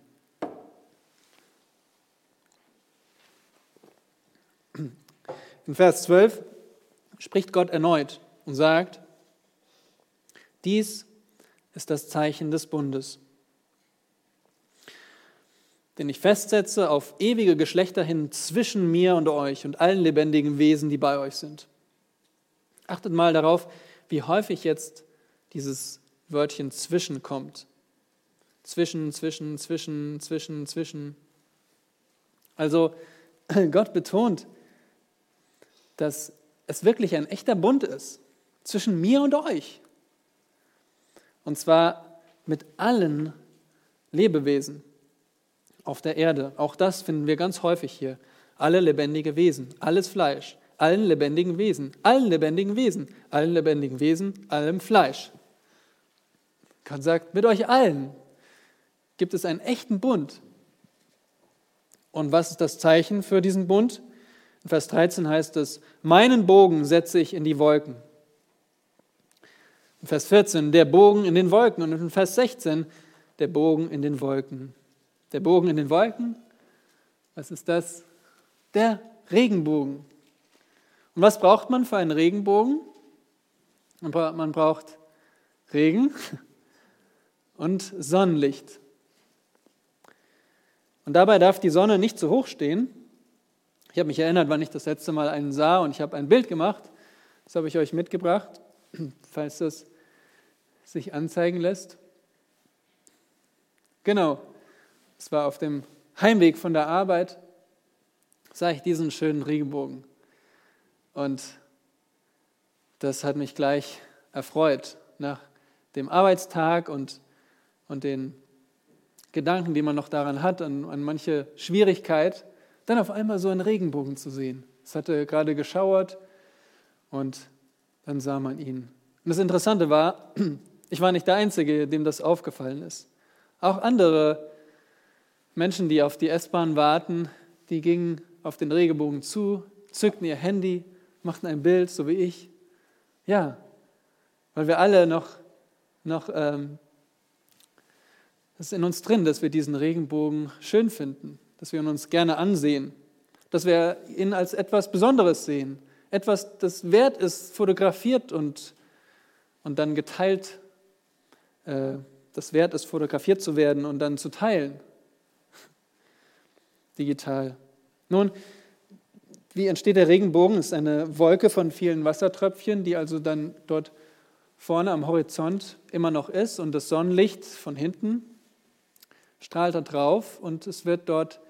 In Vers 12 spricht Gott erneut und sagt, dies ist das Zeichen des Bundes, den ich festsetze auf ewige Geschlechter hin zwischen mir und euch und allen lebendigen Wesen, die bei euch sind. Achtet mal darauf, wie häufig jetzt dieses Wörtchen zwischen kommt. Zwischen, zwischen, zwischen, zwischen, zwischen. Also Gott betont, dass es wirklich ein echter Bund ist zwischen mir und euch. Und zwar mit allen Lebewesen auf der Erde. Auch das finden wir ganz häufig hier. Alle lebendige Wesen, alles Fleisch, allen lebendigen Wesen, allen lebendigen Wesen, allen lebendigen Wesen, allem Fleisch. Gott sagt, mit euch allen gibt es einen echten Bund. Und was ist das Zeichen für diesen Bund? In Vers 13 heißt es, meinen Bogen setze ich in die Wolken. In Vers 14, der Bogen in den Wolken. Und in Vers 16, der Bogen in den Wolken. Der Bogen in den Wolken, was ist das? Der Regenbogen. Und was braucht man für einen Regenbogen? Man braucht Regen und Sonnenlicht. Und dabei darf die Sonne nicht zu hoch stehen, ich habe mich erinnert, wann ich das letzte Mal einen sah und ich habe ein Bild gemacht. Das habe ich euch mitgebracht, falls das sich anzeigen lässt. Genau, es war auf dem Heimweg von der Arbeit, sah ich diesen schönen Regenbogen. Und das hat mich gleich erfreut nach dem Arbeitstag und, und den Gedanken, die man noch daran hat, an, an manche Schwierigkeit dann auf einmal so einen Regenbogen zu sehen. Es hatte gerade geschauert und dann sah man ihn. Und das Interessante war, ich war nicht der Einzige, dem das aufgefallen ist. Auch andere Menschen, die auf die S-Bahn warten, die gingen auf den Regenbogen zu, zückten ihr Handy, machten ein Bild, so wie ich. Ja, weil wir alle noch, noch ähm, das ist in uns drin, dass wir diesen Regenbogen schön finden dass wir ihn uns gerne ansehen, dass wir ihn als etwas Besonderes sehen, etwas, das wert ist, fotografiert und, und dann geteilt, äh, das wert ist, fotografiert zu werden und dann zu teilen, digital. Nun, wie entsteht der Regenbogen? Es ist eine Wolke von vielen Wassertröpfchen, die also dann dort vorne am Horizont immer noch ist und das Sonnenlicht von hinten strahlt da drauf und es wird dort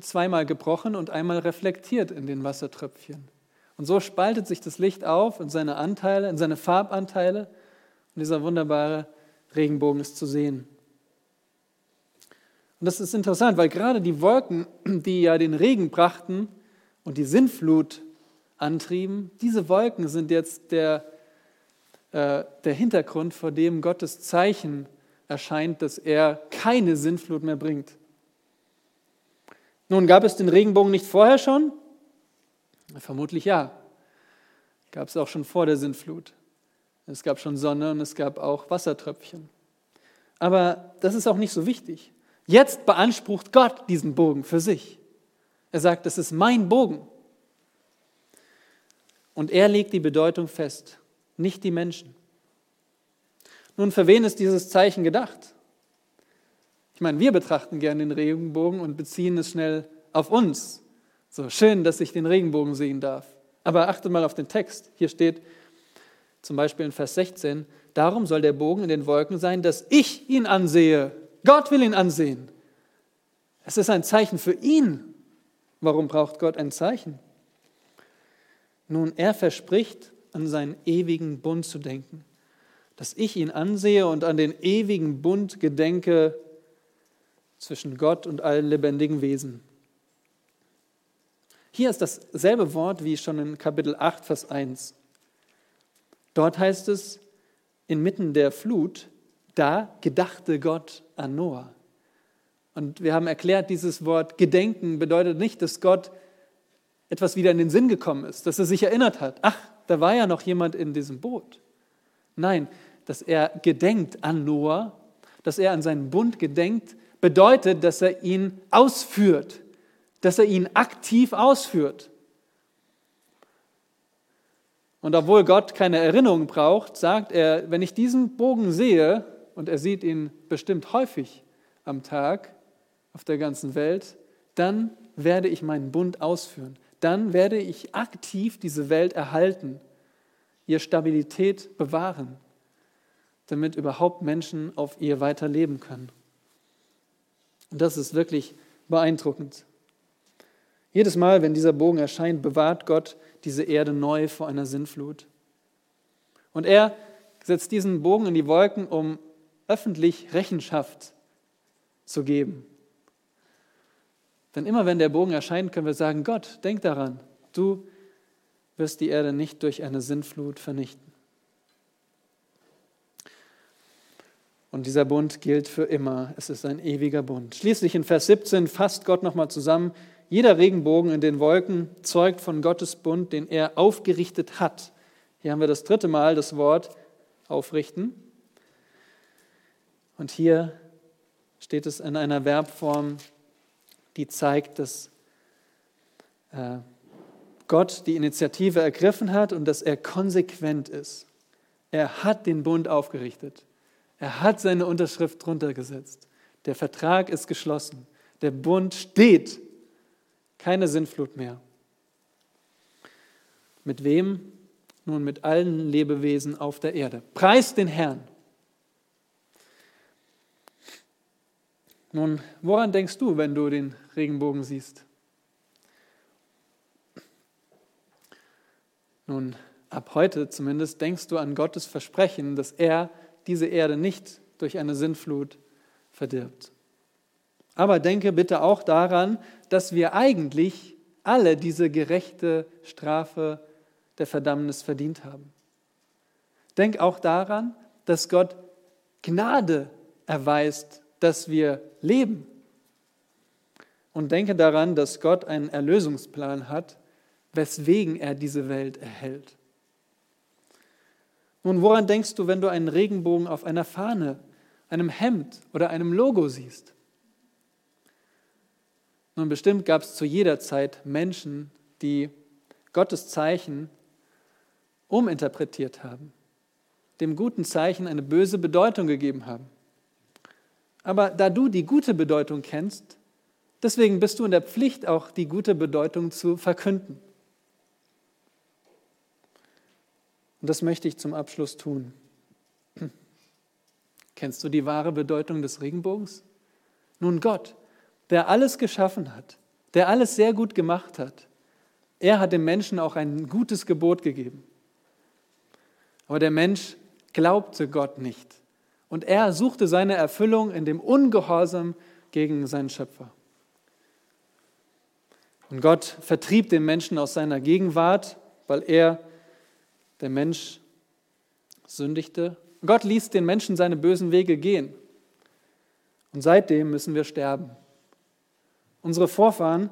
zweimal gebrochen und einmal reflektiert in den Wassertröpfchen. Und so spaltet sich das Licht auf in seine Anteile, in seine Farbanteile und dieser wunderbare Regenbogen ist zu sehen. Und das ist interessant, weil gerade die Wolken, die ja den Regen brachten und die Sintflut antrieben, diese Wolken sind jetzt der, äh, der Hintergrund, vor dem Gottes Zeichen erscheint, dass er keine Sintflut mehr bringt. Nun, gab es den Regenbogen nicht vorher schon? Vermutlich ja. Gab es auch schon vor der Sintflut. Es gab schon Sonne und es gab auch Wassertröpfchen. Aber das ist auch nicht so wichtig. Jetzt beansprucht Gott diesen Bogen für sich. Er sagt, das ist mein Bogen. Und er legt die Bedeutung fest, nicht die Menschen. Nun, für wen ist dieses Zeichen gedacht? Ich meine, wir betrachten gerne den Regenbogen und beziehen es schnell auf uns. So schön, dass ich den Regenbogen sehen darf. Aber achtet mal auf den Text. Hier steht zum Beispiel in Vers 16, darum soll der Bogen in den Wolken sein, dass ich ihn ansehe. Gott will ihn ansehen. Es ist ein Zeichen für ihn. Warum braucht Gott ein Zeichen? Nun, er verspricht, an seinen ewigen Bund zu denken. Dass ich ihn ansehe und an den ewigen Bund gedenke zwischen Gott und allen lebendigen Wesen. Hier ist dasselbe Wort wie schon in Kapitel 8, Vers 1. Dort heißt es, inmitten der Flut, da gedachte Gott an Noah. Und wir haben erklärt, dieses Wort Gedenken bedeutet nicht, dass Gott etwas wieder in den Sinn gekommen ist, dass er sich erinnert hat. Ach, da war ja noch jemand in diesem Boot. Nein, dass er gedenkt an Noah, dass er an seinen Bund gedenkt, bedeutet, dass er ihn ausführt, dass er ihn aktiv ausführt. Und obwohl Gott keine Erinnerung braucht, sagt er, wenn ich diesen Bogen sehe, und er sieht ihn bestimmt häufig am Tag auf der ganzen Welt, dann werde ich meinen Bund ausführen. Dann werde ich aktiv diese Welt erhalten, ihr Stabilität bewahren, damit überhaupt Menschen auf ihr weiterleben können. Und das ist wirklich beeindruckend. Jedes Mal, wenn dieser Bogen erscheint, bewahrt Gott diese Erde neu vor einer Sinnflut. Und er setzt diesen Bogen in die Wolken, um öffentlich Rechenschaft zu geben. Denn immer wenn der Bogen erscheint, können wir sagen, Gott, denk daran, du wirst die Erde nicht durch eine Sinnflut vernichten. Und dieser Bund gilt für immer. Es ist ein ewiger Bund. Schließlich in Vers 17 fasst Gott nochmal zusammen, jeder Regenbogen in den Wolken zeugt von Gottes Bund, den er aufgerichtet hat. Hier haben wir das dritte Mal das Wort aufrichten. Und hier steht es in einer Verbform, die zeigt, dass äh, Gott die Initiative ergriffen hat und dass er konsequent ist. Er hat den Bund aufgerichtet. Er hat seine Unterschrift drunter gesetzt. Der Vertrag ist geschlossen. Der Bund steht. Keine Sinnflut mehr. Mit wem? Nun mit allen Lebewesen auf der Erde. Preis den Herrn. Nun, woran denkst du, wenn du den Regenbogen siehst? Nun, ab heute zumindest denkst du an Gottes Versprechen, dass er diese Erde nicht durch eine Sintflut verdirbt. Aber denke bitte auch daran, dass wir eigentlich alle diese gerechte Strafe der Verdammnis verdient haben. Denk auch daran, dass Gott Gnade erweist, dass wir leben. Und denke daran, dass Gott einen Erlösungsplan hat, weswegen er diese Welt erhält. Nun, woran denkst du, wenn du einen Regenbogen auf einer Fahne, einem Hemd oder einem Logo siehst? Nun, bestimmt gab es zu jeder Zeit Menschen, die Gottes Zeichen uminterpretiert haben, dem guten Zeichen eine böse Bedeutung gegeben haben. Aber da du die gute Bedeutung kennst, deswegen bist du in der Pflicht, auch die gute Bedeutung zu verkünden. Und das möchte ich zum Abschluss tun. Kennst du die wahre Bedeutung des Regenbogens? Nun Gott, der alles geschaffen hat, der alles sehr gut gemacht hat, er hat dem Menschen auch ein gutes Gebot gegeben. Aber der Mensch glaubte Gott nicht. Und er suchte seine Erfüllung in dem Ungehorsam gegen seinen Schöpfer. Und Gott vertrieb den Menschen aus seiner Gegenwart, weil er der Mensch sündigte. Gott ließ den Menschen seine bösen Wege gehen. Und seitdem müssen wir sterben. Unsere Vorfahren,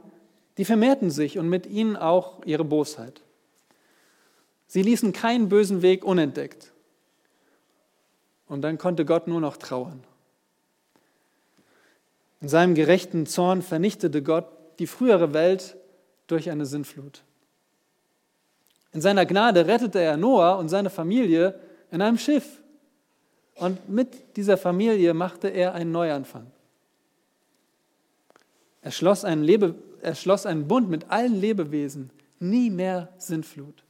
die vermehrten sich und mit ihnen auch ihre Bosheit. Sie ließen keinen bösen Weg unentdeckt. Und dann konnte Gott nur noch trauern. In seinem gerechten Zorn vernichtete Gott die frühere Welt durch eine Sinnflut. In seiner Gnade rettete er Noah und seine Familie in einem Schiff. Und mit dieser Familie machte er einen Neuanfang. Er schloss einen, Lebe, er schloss einen Bund mit allen Lebewesen, nie mehr Sintflut.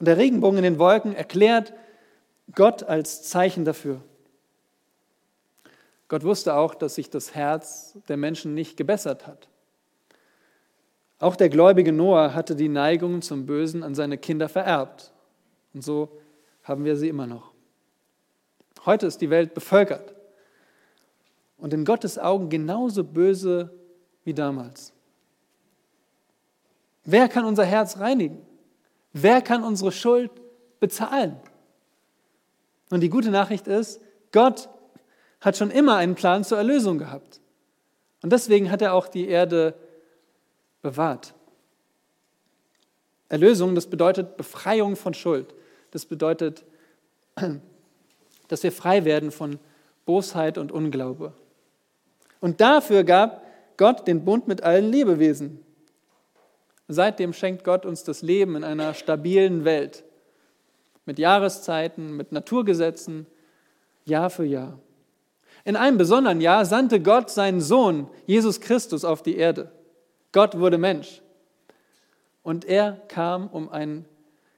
Und der Regenbogen in den Wolken erklärt Gott als Zeichen dafür. Gott wusste auch, dass sich das Herz der Menschen nicht gebessert hat. Auch der gläubige Noah hatte die Neigung zum Bösen an seine Kinder vererbt. Und so haben wir sie immer noch. Heute ist die Welt bevölkert und in Gottes Augen genauso böse wie damals. Wer kann unser Herz reinigen? Wer kann unsere Schuld bezahlen? Und die gute Nachricht ist, Gott hat schon immer einen Plan zur Erlösung gehabt. Und deswegen hat er auch die Erde bewahrt. Erlösung, das bedeutet Befreiung von Schuld. Das bedeutet, dass wir frei werden von Bosheit und Unglaube. Und dafür gab Gott den Bund mit allen Lebewesen. Seitdem schenkt Gott uns das Leben in einer stabilen Welt. Mit Jahreszeiten, mit Naturgesetzen, Jahr für Jahr. In einem besonderen Jahr sandte Gott seinen Sohn, Jesus Christus, auf die Erde. Gott wurde Mensch. Und er kam, um ein,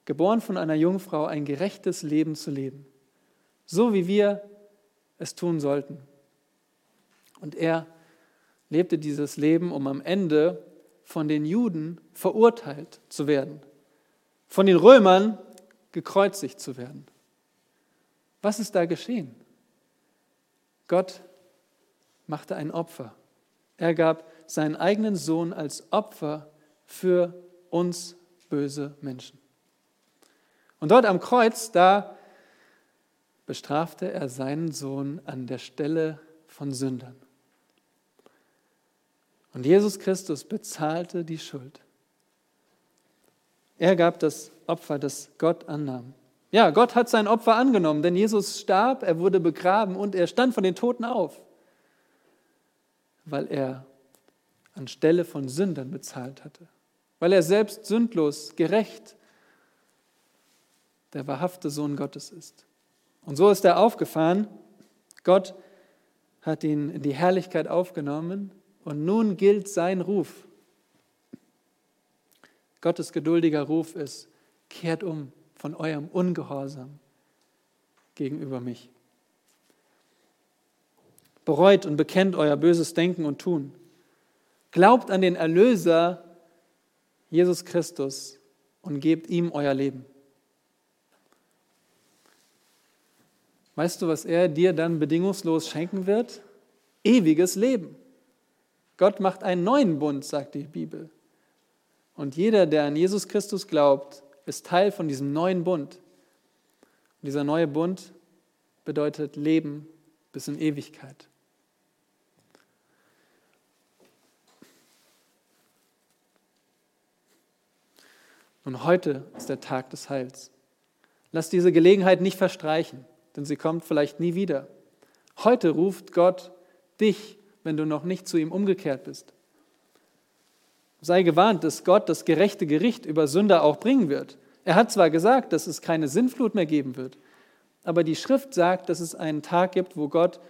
geboren von einer Jungfrau, ein gerechtes Leben zu leben. So wie wir es tun sollten. Und er lebte dieses Leben, um am Ende von den Juden verurteilt zu werden, von den Römern gekreuzigt zu werden. Was ist da geschehen? Gott machte ein Opfer. Er gab seinen eigenen Sohn als Opfer für uns böse Menschen. Und dort am Kreuz, da bestrafte er seinen Sohn an der Stelle von Sündern. Und Jesus Christus bezahlte die Schuld. Er gab das Opfer, das Gott annahm. Ja, Gott hat sein Opfer angenommen, denn Jesus starb, er wurde begraben und er stand von den Toten auf, weil er anstelle von Sündern bezahlt hatte, weil er selbst sündlos, gerecht, der wahrhafte Sohn Gottes ist. Und so ist er aufgefahren. Gott hat ihn in die Herrlichkeit aufgenommen und nun gilt sein Ruf. Gottes geduldiger Ruf ist, kehrt um von eurem Ungehorsam gegenüber mich. Bereut und bekennt euer böses Denken und Tun. Glaubt an den Erlöser Jesus Christus und gebt ihm euer Leben. Weißt du, was er dir dann bedingungslos schenken wird? Ewiges Leben. Gott macht einen neuen Bund, sagt die Bibel. Und jeder, der an Jesus Christus glaubt, ist Teil von diesem neuen Bund. Und dieser neue Bund bedeutet Leben bis in Ewigkeit. Und heute ist der Tag des Heils. Lass diese Gelegenheit nicht verstreichen, denn sie kommt vielleicht nie wieder. Heute ruft Gott dich, wenn du noch nicht zu ihm umgekehrt bist. Sei gewarnt, dass Gott das gerechte Gericht über Sünder auch bringen wird. Er hat zwar gesagt, dass es keine Sinnflut mehr geben wird, aber die Schrift sagt, dass es einen Tag gibt, wo Gott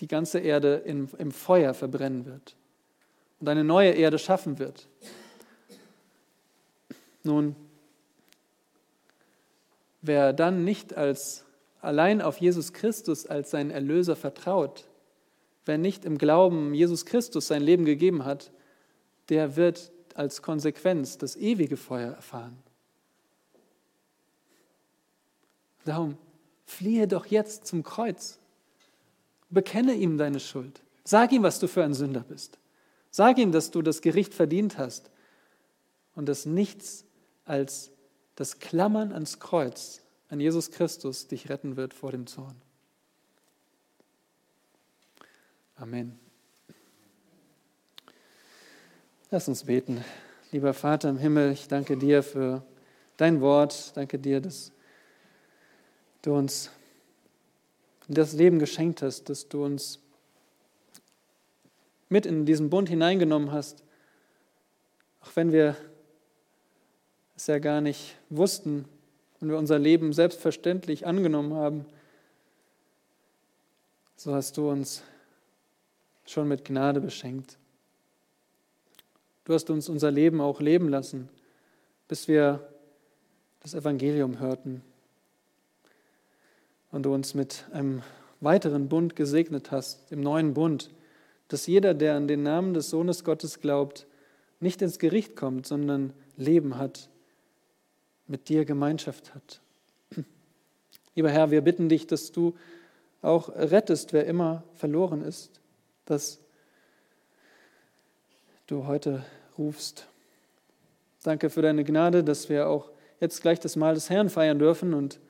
die ganze Erde im, im Feuer verbrennen wird und eine neue Erde schaffen wird. Nun, wer dann nicht als allein auf Jesus Christus als seinen Erlöser vertraut, wer nicht im Glauben Jesus Christus sein Leben gegeben hat, der wird als Konsequenz das ewige Feuer erfahren. Darum fliehe doch jetzt zum Kreuz. Bekenne ihm deine Schuld. Sag ihm, was du für ein Sünder bist. Sag ihm, dass du das Gericht verdient hast und dass nichts als das Klammern ans Kreuz, an Jesus Christus, dich retten wird vor dem Zorn. Amen. Lass uns beten. Lieber Vater im Himmel, ich danke dir für dein Wort. Danke dir, dass du uns das Leben geschenkt hast, dass du uns mit in diesen Bund hineingenommen hast, auch wenn wir es ja gar nicht wussten und wir unser Leben selbstverständlich angenommen haben, so hast du uns schon mit Gnade beschenkt. Du hast uns unser Leben auch leben lassen, bis wir das Evangelium hörten und du uns mit einem weiteren Bund gesegnet hast, dem neuen Bund, dass jeder, der an den Namen des Sohnes Gottes glaubt, nicht ins Gericht kommt, sondern Leben hat, mit dir Gemeinschaft hat. Lieber Herr, wir bitten dich, dass du auch rettest, wer immer verloren ist, dass du heute rufst. Danke für deine Gnade, dass wir auch jetzt gleich das Mahl des Herrn feiern dürfen und,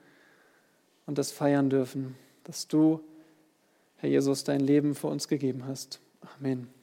und das feiern dürfen, dass du, Herr Jesus, dein Leben für uns gegeben hast. Amen.